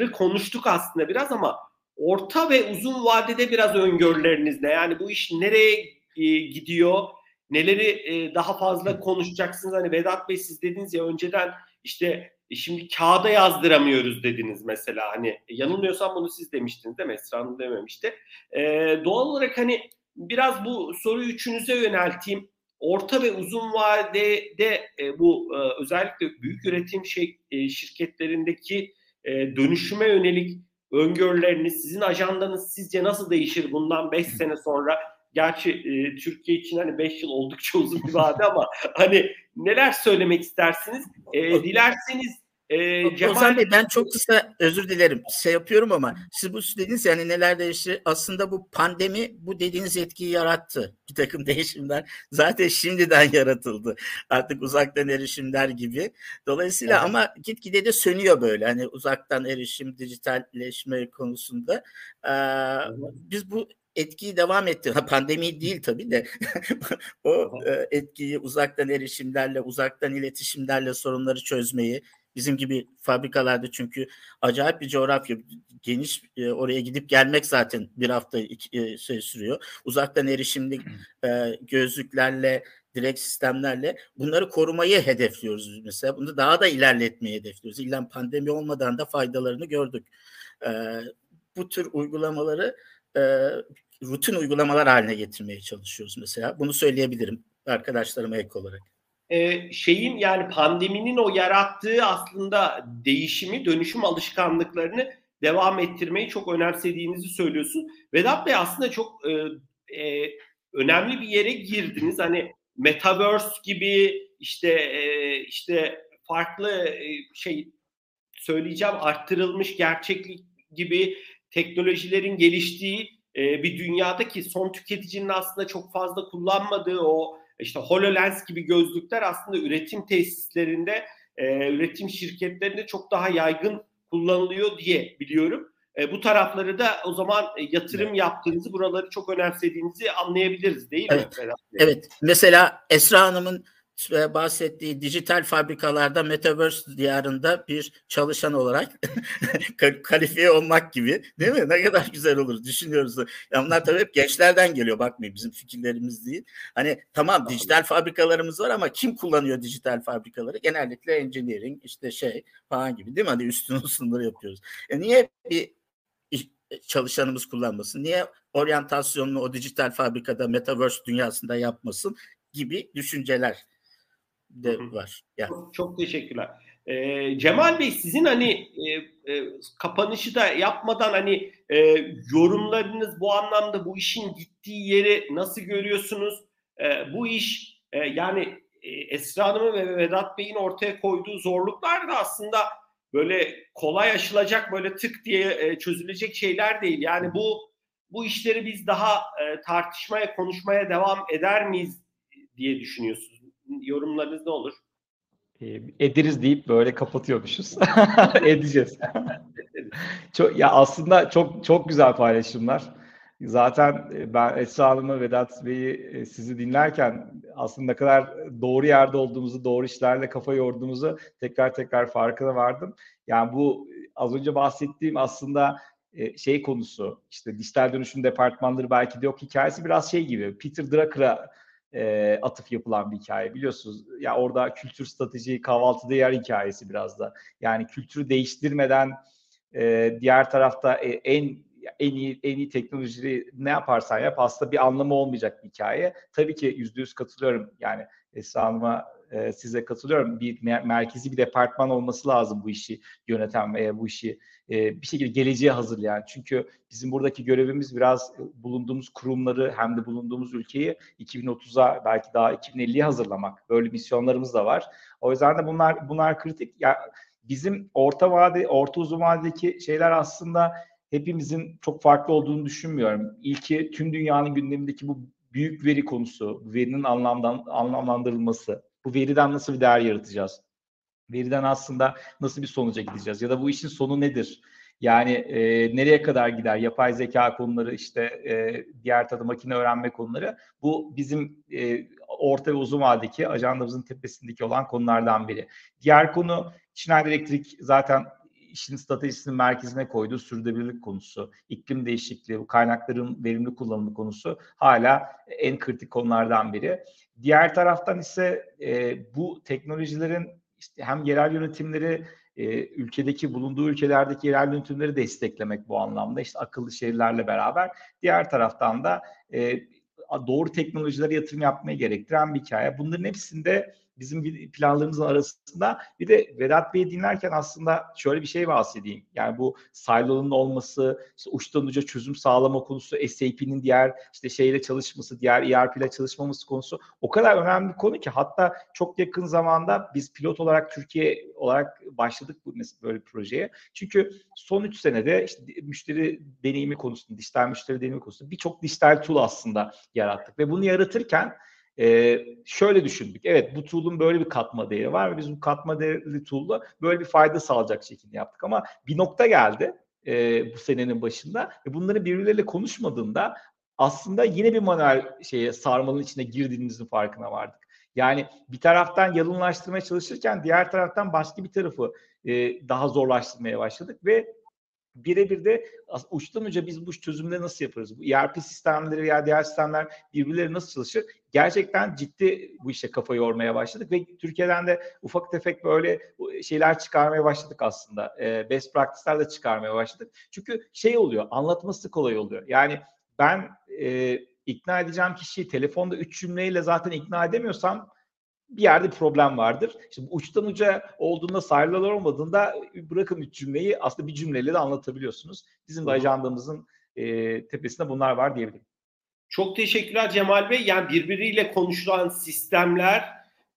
A: e, konuştuk aslında biraz ama orta ve uzun vadede biraz öngörüleriniz ne? Yani bu iş nereye e, gidiyor? Neleri e, daha fazla konuşacaksınız? Hani Vedat Bey siz dediniz ya önceden işte e, şimdi kağıda yazdıramıyoruz dediniz mesela. Hani yanılmıyorsam bunu siz demiştiniz değil mi? Esra Hanım dememişti. E, doğal olarak hani biraz bu soruyu üçünüze yönelteyim. Orta ve uzun vadede e, bu e, özellikle büyük üretim şey, e, şirketlerindeki e, dönüşüme yönelik öngörüleriniz, sizin ajandanız sizce nasıl değişir bundan 5 sene sonra? Gerçi e, Türkiye için hani 5 yıl oldukça uzun bir vade ama hani neler söylemek istersiniz? E, dilerseniz
D: Cemal... Ozan Bey ben çok kısa özür dilerim. Şey yapıyorum ama siz bu dediniz yani neler değişti? Aslında bu pandemi bu dediğiniz etkiyi yarattı. Bir takım değişimler zaten şimdiden yaratıldı. Artık uzaktan erişimler gibi. Dolayısıyla evet. ama gitgide de sönüyor böyle. Hani uzaktan erişim dijitalleşme konusunda. Ee, biz bu etkiyi devam etti. Ha, pandemi değil tabii de o e, etkiyi uzaktan erişimlerle, uzaktan iletişimlerle sorunları çözmeyi, Bizim gibi fabrikalarda çünkü acayip bir coğrafya geniş e, oraya gidip gelmek zaten bir hafta iki, e, şey sürüyor. Uzaktan erişimli e, gözlüklerle direkt sistemlerle bunları korumayı hedefliyoruz mesela. Bunu daha da ilerletmeyi hedefliyoruz. İlla pandemi olmadan da faydalarını gördük. E, bu tür uygulamaları e, rutin uygulamalar haline getirmeye çalışıyoruz mesela. Bunu söyleyebilirim arkadaşlarıma ek olarak
A: e, şeyin yani pandeminin o yarattığı aslında değişimi, dönüşüm alışkanlıklarını devam ettirmeyi çok önemsediğinizi söylüyorsun. Vedat Bey aslında çok e, e, önemli bir yere girdiniz. Hani metaverse gibi işte e, işte farklı e, şey söyleyeceğim arttırılmış gerçeklik gibi teknolojilerin geliştiği e, bir dünyadaki son tüketicinin aslında çok fazla kullanmadığı o işte HoloLens gibi gözlükler aslında üretim tesislerinde, e, üretim şirketlerinde çok daha yaygın kullanılıyor diye biliyorum. E, bu tarafları da o zaman e, yatırım yaptığınızı, buraları çok önemsediğinizi anlayabiliriz değil
D: evet. mi? Evet. Mesela Esra Hanım'ın bahsettiği dijital fabrikalarda Metaverse diyarında bir çalışan olarak kalifiye olmak gibi değil mi? Ne kadar güzel olur düşünüyoruz. Ya bunlar tabii hep gençlerden geliyor bakmayın bizim fikirlerimiz değil. Hani tamam dijital fabrikalarımız var ama kim kullanıyor dijital fabrikaları? Genellikle engineering işte şey falan gibi değil mi? Hani üstün sınırları yapıyoruz. E niye bir çalışanımız kullanmasın? Niye oryantasyonunu o dijital fabrikada metaverse dünyasında yapmasın gibi düşünceler de var.
A: Yani. Çok, çok teşekkürler. Ee, Cemal Bey sizin hani e, e, kapanışı da yapmadan hani e, yorumlarınız bu anlamda bu işin gittiği yeri nasıl görüyorsunuz? E, bu iş e, yani e, Esra Hanım'ın ve Vedat Bey'in ortaya koyduğu zorluklar da aslında böyle kolay aşılacak böyle tık diye e, çözülecek şeyler değil. Yani bu bu işleri biz daha e, tartışmaya, konuşmaya devam eder miyiz diye düşünüyorsunuz? Yorumlarınız ne olur?
B: Ee, ederiz deyip böyle kapatıyormuşuz. Edeceğiz. çok ya aslında çok çok güzel paylaşımlar. Zaten e, ben Esra Hanım'ı, Vedat Bey'i e, sizi dinlerken aslında ne kadar doğru yerde olduğumuzu, doğru işlerle kafa yorduğumuzu tekrar tekrar farkına vardım. Yani bu az önce bahsettiğim aslında e, şey konusu, işte dijital dönüşüm departmanları belki de yok hikayesi biraz şey gibi. Peter Drucker'a e, atıf yapılan bir hikaye biliyorsunuz. Ya orada kültür strateji kahvaltıda yer hikayesi biraz da. Yani kültürü değiştirmeden e, diğer tarafta e, en en iyi en iyi teknolojiyi ne yaparsan yap aslında bir anlamı olmayacak bir hikaye. Tabii ki yüzde yüz katılıyorum. Yani Esra Hanım'a e, size katılıyorum. Bir merkezi bir departman olması lazım bu işi yöneten veya bu işi e, bir şekilde geleceğe hazırlayan. Çünkü bizim buradaki görevimiz biraz e, bulunduğumuz kurumları hem de bulunduğumuz ülkeyi 2030'a belki daha 2050'ye hazırlamak. Böyle misyonlarımız da var. O yüzden de bunlar bunlar kritik. Ya bizim orta vade, orta uzun vadedeki şeyler aslında hepimizin çok farklı olduğunu düşünmüyorum. İlki tüm dünyanın gündemindeki bu büyük veri konusu, verinin anlamdan anlamlandırılması, bu veriden nasıl bir değer yaratacağız? Veriden aslında nasıl bir sonuca gideceğiz? Ya da bu işin sonu nedir? Yani e, nereye kadar gider? Yapay zeka konuları, işte e, diğer tadı makine öğrenme konuları. Bu bizim e, orta ve uzun vadedeki ajandamızın tepesindeki olan konulardan biri. Diğer konu Schneider Electric zaten işin stratejisinin merkezine koyduğu sürdürülebilirlik konusu, iklim değişikliği, kaynakların verimli kullanımı konusu hala en kritik konulardan biri. Diğer taraftan ise e, bu teknolojilerin işte hem yerel yönetimleri e, ülkedeki bulunduğu ülkelerdeki yerel yönetimleri desteklemek bu anlamda işte akıllı şehirlerle beraber diğer taraftan da e, doğru teknolojilere yatırım yapmaya gerektiren bir hikaye. Bunların hepsinde bizim planlarımızın arasında. Bir de Vedat Bey'i dinlerken aslında şöyle bir şey bahsedeyim. Yani bu silo'nun olması, işte uçtan uca çözüm sağlama konusu, SAP'nin diğer işte şeyle çalışması, diğer ERP ile çalışmaması konusu o kadar önemli bir konu ki hatta çok yakın zamanda biz pilot olarak Türkiye olarak başladık bu böyle bir projeye. Çünkü son 3 senede işte müşteri deneyimi konusunda, dijital müşteri deneyimi konusunda birçok dijital tool aslında yarattık ve bunu yaratırken e, şöyle düşündük. Evet bu tool'un böyle bir katma değeri var ve biz bu katma değerli tool'la böyle bir fayda sağlayacak şekilde yaptık. Ama bir nokta geldi e, bu senenin başında ve bunları birbirleriyle konuşmadığında aslında yine bir manuel şeye sarmalın içine girdiğimizin farkına vardık. Yani bir taraftan yalınlaştırmaya çalışırken diğer taraftan başka bir tarafı e, daha zorlaştırmaya başladık ve birebir de uçtan uca biz bu çözümleri nasıl yaparız? Bu ERP sistemleri veya diğer sistemler birbirleri nasıl çalışır? Gerçekten ciddi bu işe kafa yormaya başladık ve Türkiye'den de ufak tefek böyle şeyler çıkarmaya başladık aslında. E, best practice'ler de çıkarmaya başladık. Çünkü şey oluyor, anlatması kolay oluyor. Yani ben e, ikna edeceğim kişiyi telefonda üç cümleyle zaten ikna edemiyorsam bir yerde problem vardır. Bu uçtan uca olduğunda sayılar olmadığında bırakın üç cümleyi aslında bir cümleyle de anlatabiliyorsunuz. Bizim de ajandamızın e, tepesinde bunlar var diyebilirim.
A: Çok teşekkürler Cemal Bey. Yani birbiriyle konuşulan sistemler,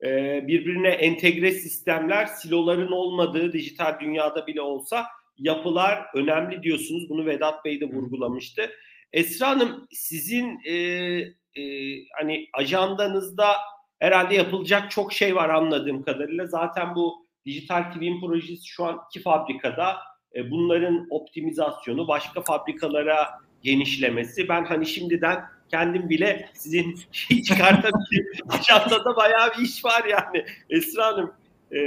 A: e, birbirine entegre sistemler, siloların olmadığı dijital dünyada bile olsa yapılar önemli diyorsunuz. Bunu Vedat Bey de vurgulamıştı. Esra Hanım sizin e, e, hani ajandanızda herhalde yapılacak çok şey var anladığım kadarıyla. Zaten bu dijital twin projesi şu an iki fabrikada. E, bunların optimizasyonu, başka fabrikalara genişlemesi. Ben hani şimdiden kendim bile sizin şey çıkartabilirim. Ajantada bayağı bir iş var yani. Esra Hanım e,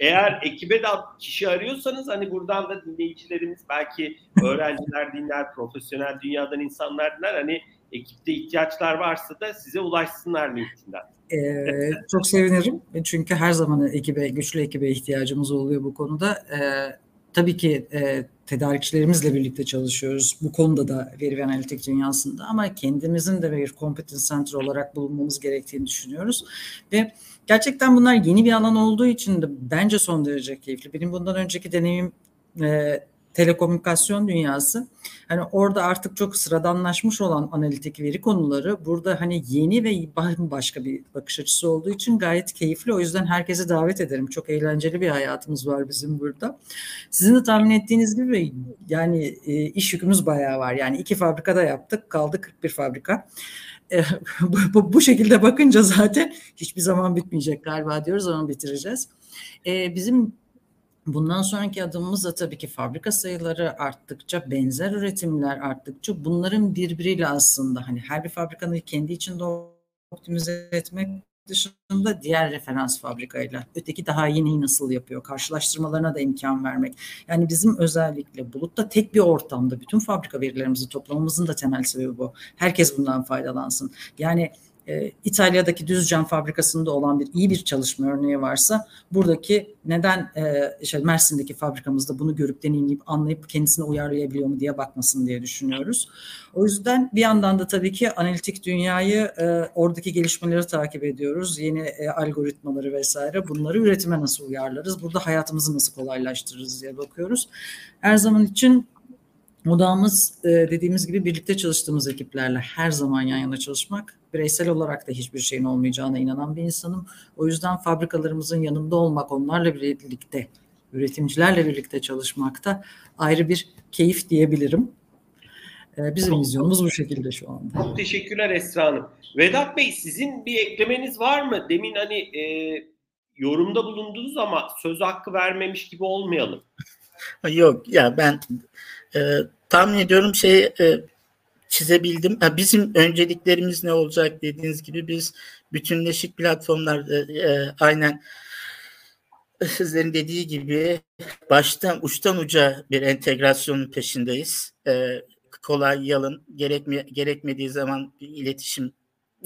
A: eğer ekibe de kişi arıyorsanız hani buradan da dinleyicilerimiz belki öğrenciler dinler, profesyonel dünyadan insanlar dinler. Hani ekipte ihtiyaçlar varsa da size ulaşsınlar LinkedIn'den.
C: Ee, çok sevinirim. Çünkü her zaman ekibe, güçlü ekibe ihtiyacımız oluyor bu konuda. Ee, tabii ki e, tedarikçilerimizle birlikte çalışıyoruz. Bu konuda da veri ve analitik dünyasında ama kendimizin de bir competence center olarak bulunmamız gerektiğini düşünüyoruz. Ve gerçekten bunlar yeni bir alan olduğu için de bence son derece keyifli. Benim bundan önceki deneyim e, telekomünikasyon dünyası hani orada artık çok sıradanlaşmış olan analitik veri konuları burada hani yeni ve başka bir bakış açısı olduğu için gayet keyifli. O yüzden herkese davet ederim. Çok eğlenceli bir hayatımız var bizim burada. Sizin de tahmin ettiğiniz gibi yani e, iş yükümüz bayağı var. Yani iki fabrikada yaptık kaldı 41 fabrika. E, bu, şekilde bakınca zaten hiçbir zaman bitmeyecek galiba diyoruz ama bitireceğiz. E, bizim Bundan sonraki adımımız da tabii ki fabrika sayıları arttıkça, benzer üretimler arttıkça bunların birbiriyle aslında hani her bir fabrikanın kendi içinde optimize etmek dışında diğer referans fabrikayla öteki daha neyi nasıl yapıyor karşılaştırmalarına da imkan vermek. Yani bizim özellikle bulutta tek bir ortamda bütün fabrika verilerimizi toplamamızın da temel sebebi bu. Herkes bundan faydalansın. Yani e, İtalya'daki düz cam fabrikasında olan bir iyi bir çalışma örneği varsa buradaki neden e, işte Mersin'deki fabrikamızda bunu görüp deneyimleyip anlayıp kendisine uyarlayabiliyor mu diye bakmasın diye düşünüyoruz. O yüzden bir yandan da tabii ki analitik dünyayı e, oradaki gelişmeleri takip ediyoruz. Yeni e, algoritmaları vesaire bunları üretime nasıl uyarlarız? Burada hayatımızı nasıl kolaylaştırırız diye bakıyoruz. Her zaman için Odamız e, dediğimiz gibi birlikte çalıştığımız ekiplerle her zaman yan yana çalışmak. Bireysel olarak da hiçbir şeyin olmayacağına inanan bir insanım. O yüzden fabrikalarımızın yanında olmak, onlarla birlikte, üretimcilerle birlikte çalışmakta ayrı bir keyif diyebilirim. E, bizim çok, vizyonumuz bu şekilde şu anda.
A: Çok teşekkürler Esra Hanım. Vedat Bey sizin bir eklemeniz var mı? Demin hani e, yorumda bulundunuz ama söz hakkı vermemiş gibi olmayalım.
D: Yok ya ben e, tahmin ediyorum şey e, çizebildim. Bizim önceliklerimiz ne olacak dediğiniz gibi biz bütünleşik platformlar e, e, aynen sizlerin dediği gibi baştan uçtan uca bir entegrasyonun peşindeyiz. E, kolay yalın gerekme, gerekmediği zaman iletişim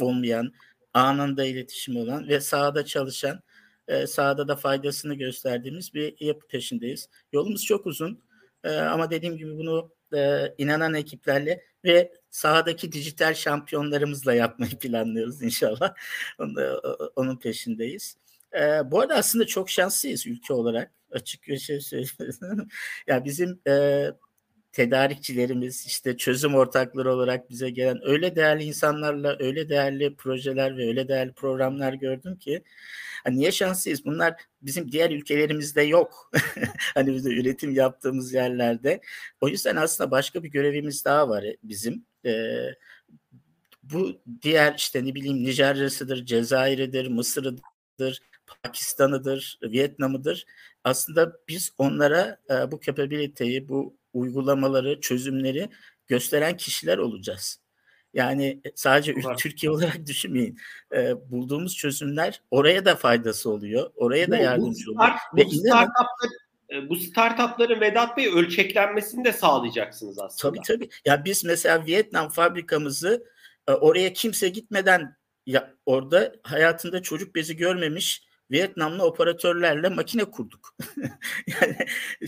D: olmayan anında iletişim olan ve sahada çalışan e, sahada da faydasını gösterdiğimiz bir yapı peşindeyiz. Yolumuz çok uzun e, ama dediğim gibi bunu e, inanan ekiplerle ve sahadaki dijital şampiyonlarımızla yapmayı planlıyoruz inşallah. Onu, onun peşindeyiz. E, bu arada aslında çok şanslıyız ülke olarak açık bir şey söyleyeyim. ya bizim e, tedarikçilerimiz işte çözüm ortakları olarak bize gelen öyle değerli insanlarla öyle değerli projeler ve öyle değerli programlar gördüm ki hani niye şanslıyız? Bunlar bizim diğer ülkelerimizde yok. hani biz de üretim yaptığımız yerlerde. O yüzden aslında başka bir görevimiz daha var bizim. Ee, bu diğer işte ne bileyim Nijerya'sıdır, Cezayir'idir, Mısır'ıdır, Pakistan'ıdır, Vietnam'ıdır. Aslında biz onlara e, bu capability'yi, bu uygulamaları, çözümleri gösteren kişiler olacağız. Yani e, sadece Var. Türkiye olarak düşünmeyin. Ee, bulduğumuz çözümler oraya da faydası oluyor. Oraya da yardımcı
A: bu start, oluyor. Bu, startuplar, e, bu startupların Vedat Bey ölçeklenmesini de sağlayacaksınız aslında.
D: Tabii tabii. Ya biz mesela Vietnam fabrikamızı e, oraya kimse gitmeden ya orada hayatında çocuk bezi görmemiş Vietnamlı operatörlerle makine kurduk. yani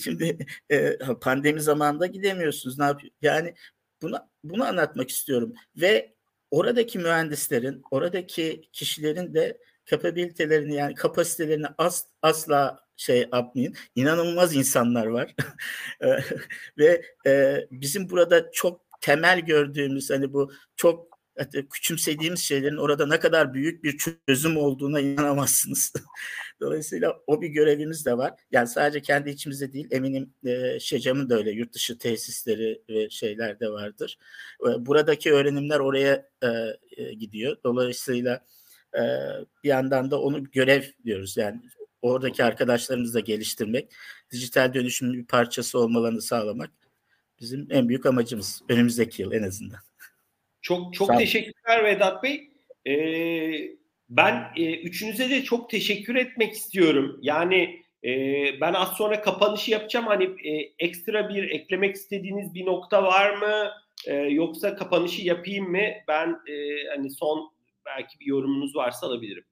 D: şimdi e, pandemi zamanında gidemiyorsunuz. Ne yapıyor? Yani bunu bunu anlatmak istiyorum ve oradaki mühendislerin, oradaki kişilerin de kapabilitelerini yani kapasitelerini as, asla şey yapmayın. İnanılmaz insanlar var. ve e, bizim burada çok temel gördüğümüz hani bu çok küçümsediğimiz şeylerin orada ne kadar büyük bir çözüm olduğuna inanamazsınız. Dolayısıyla o bir görevimiz de var. Yani sadece kendi içimizde değil eminim e, Şecam'ın da öyle yurt dışı tesisleri ve şeyler de vardır. E, buradaki öğrenimler oraya e, e, gidiyor. Dolayısıyla e, bir yandan da onu görev diyoruz. Yani oradaki arkadaşlarımızı da geliştirmek, dijital dönüşümün bir parçası olmalarını sağlamak bizim en büyük amacımız önümüzdeki yıl en azından.
A: Çok çok Sağ teşekkürler Vedat Bey. Ee, ben e, üçünüze de çok teşekkür etmek istiyorum. Yani e, ben az sonra kapanışı yapacağım. Hani e, ekstra bir eklemek istediğiniz bir nokta var mı? E, yoksa kapanışı yapayım mı? Ben e, hani son belki bir yorumunuz varsa alabilirim.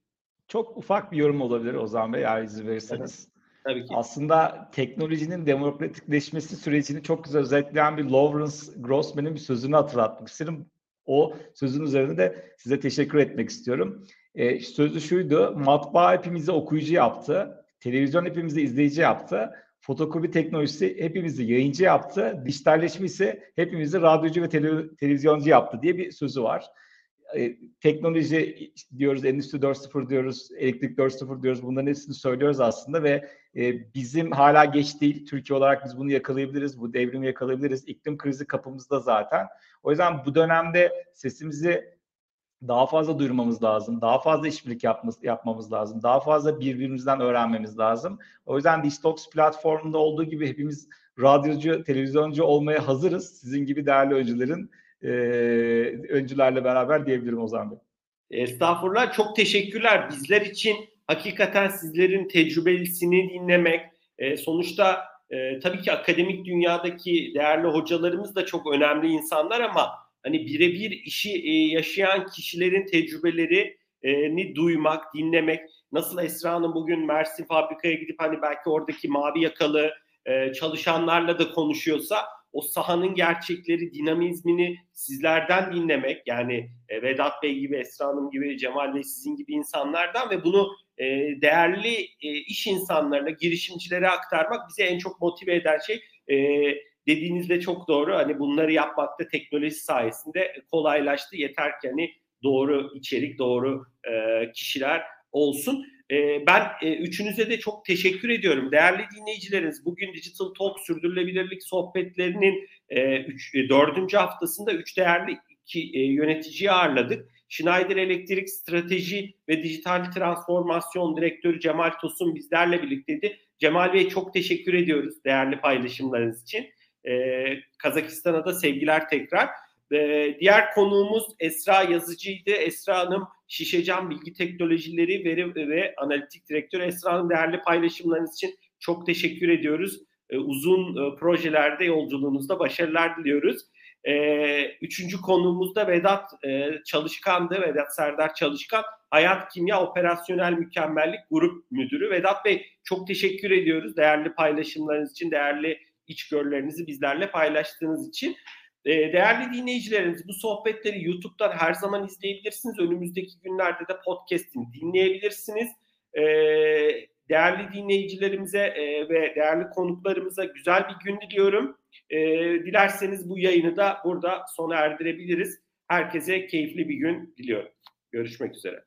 B: Çok ufak bir yorum olabilir Ozan Bey eğer izin verirseniz. Tabii ki. Aslında teknolojinin demokratikleşmesi sürecini çok güzel özetleyen bir Lawrence Grossman'ın bir sözünü hatırlatmak isterim. O sözün üzerine de size teşekkür etmek istiyorum. E, sözü şuydu, matbaa hepimizi okuyucu yaptı, televizyon hepimizi izleyici yaptı, fotokopi teknolojisi hepimizi yayıncı yaptı, dijitalleşme ise hepimizi radyocu ve tele, televizyoncu yaptı diye bir sözü var. E, teknoloji diyoruz, Endüstri 4.0 diyoruz, Elektrik 4.0 diyoruz. Bunların hepsini söylüyoruz aslında ve e, bizim hala geç değil. Türkiye olarak biz bunu yakalayabiliriz, bu devrimi yakalayabiliriz. İklim krizi kapımızda zaten. O yüzden bu dönemde sesimizi daha fazla duyurmamız lazım. Daha fazla işbirlik yapmamız, yapmamız lazım. Daha fazla birbirimizden öğrenmemiz lazım. O yüzden Distox platformunda olduğu gibi hepimiz radyocu, televizyoncu olmaya hazırız. Sizin gibi değerli öncülerin e, öncülerle beraber diyebilirim Ozan Bey.
A: Estağfurullah. Çok teşekkürler. Bizler için hakikaten sizlerin tecrübesini dinlemek, e, sonuçta e, tabii ki akademik dünyadaki değerli hocalarımız da çok önemli insanlar ama hani birebir işi e, yaşayan kişilerin tecrübelerini duymak, dinlemek, nasıl Esra Hanım bugün Mersin fabrikaya gidip hani belki oradaki mavi yakalı e, çalışanlarla da konuşuyorsa o sahanın gerçekleri, dinamizmini sizlerden dinlemek yani e, Vedat Bey gibi, Esra Hanım gibi, Cemal Bey sizin gibi insanlardan ve bunu e, değerli e, iş insanlarına, girişimcilere aktarmak bize en çok motive eden şey. E, dediğinizde çok doğru. Hani bunları yapmakta teknoloji sayesinde kolaylaştı. Yeter ki hani doğru içerik, doğru e, kişiler olsun. E, ben e, üçünüze de çok teşekkür ediyorum. Değerli dinleyicilerimiz bugün Digital Talk sürdürülebilirlik sohbetlerinin e, e, dördüncü haftasında üç değerli iki yöneticiyi ağırladık. Schneider Elektrik Strateji ve Dijital Transformasyon Direktörü Cemal Tosun bizlerle birlikteydi. Cemal Bey çok teşekkür ediyoruz değerli paylaşımlarınız için. Ee, Kazakistan'a da sevgiler tekrar. Ee, diğer konuğumuz Esra Yazıcı'ydı. Esra Hanım Şişecam Bilgi Teknolojileri Veri ve Analitik Direktörü. Esra Hanım değerli paylaşımlarınız için çok teşekkür ediyoruz. Ee, uzun e, projelerde yolculuğunuzda başarılar diliyoruz. E, üçüncü konuğumuz da Vedat e, Çalışkan'dı. Vedat Serdar Çalışkan. Hayat Kimya Operasyonel Mükemmellik Grup Müdürü. Vedat Bey çok teşekkür ediyoruz. Değerli paylaşımlarınız için, değerli içgörülerinizi bizlerle paylaştığınız için. E, değerli dinleyicilerimiz bu sohbetleri YouTube'dan her zaman izleyebilirsiniz. Önümüzdeki günlerde de podcast'ini dinleyebilirsiniz. E, değerli dinleyicilerimize e, ve değerli konuklarımıza güzel bir gün diliyorum. E, dilerseniz bu yayını da burada sona erdirebiliriz. Herkese keyifli bir gün diliyorum. Görüşmek üzere.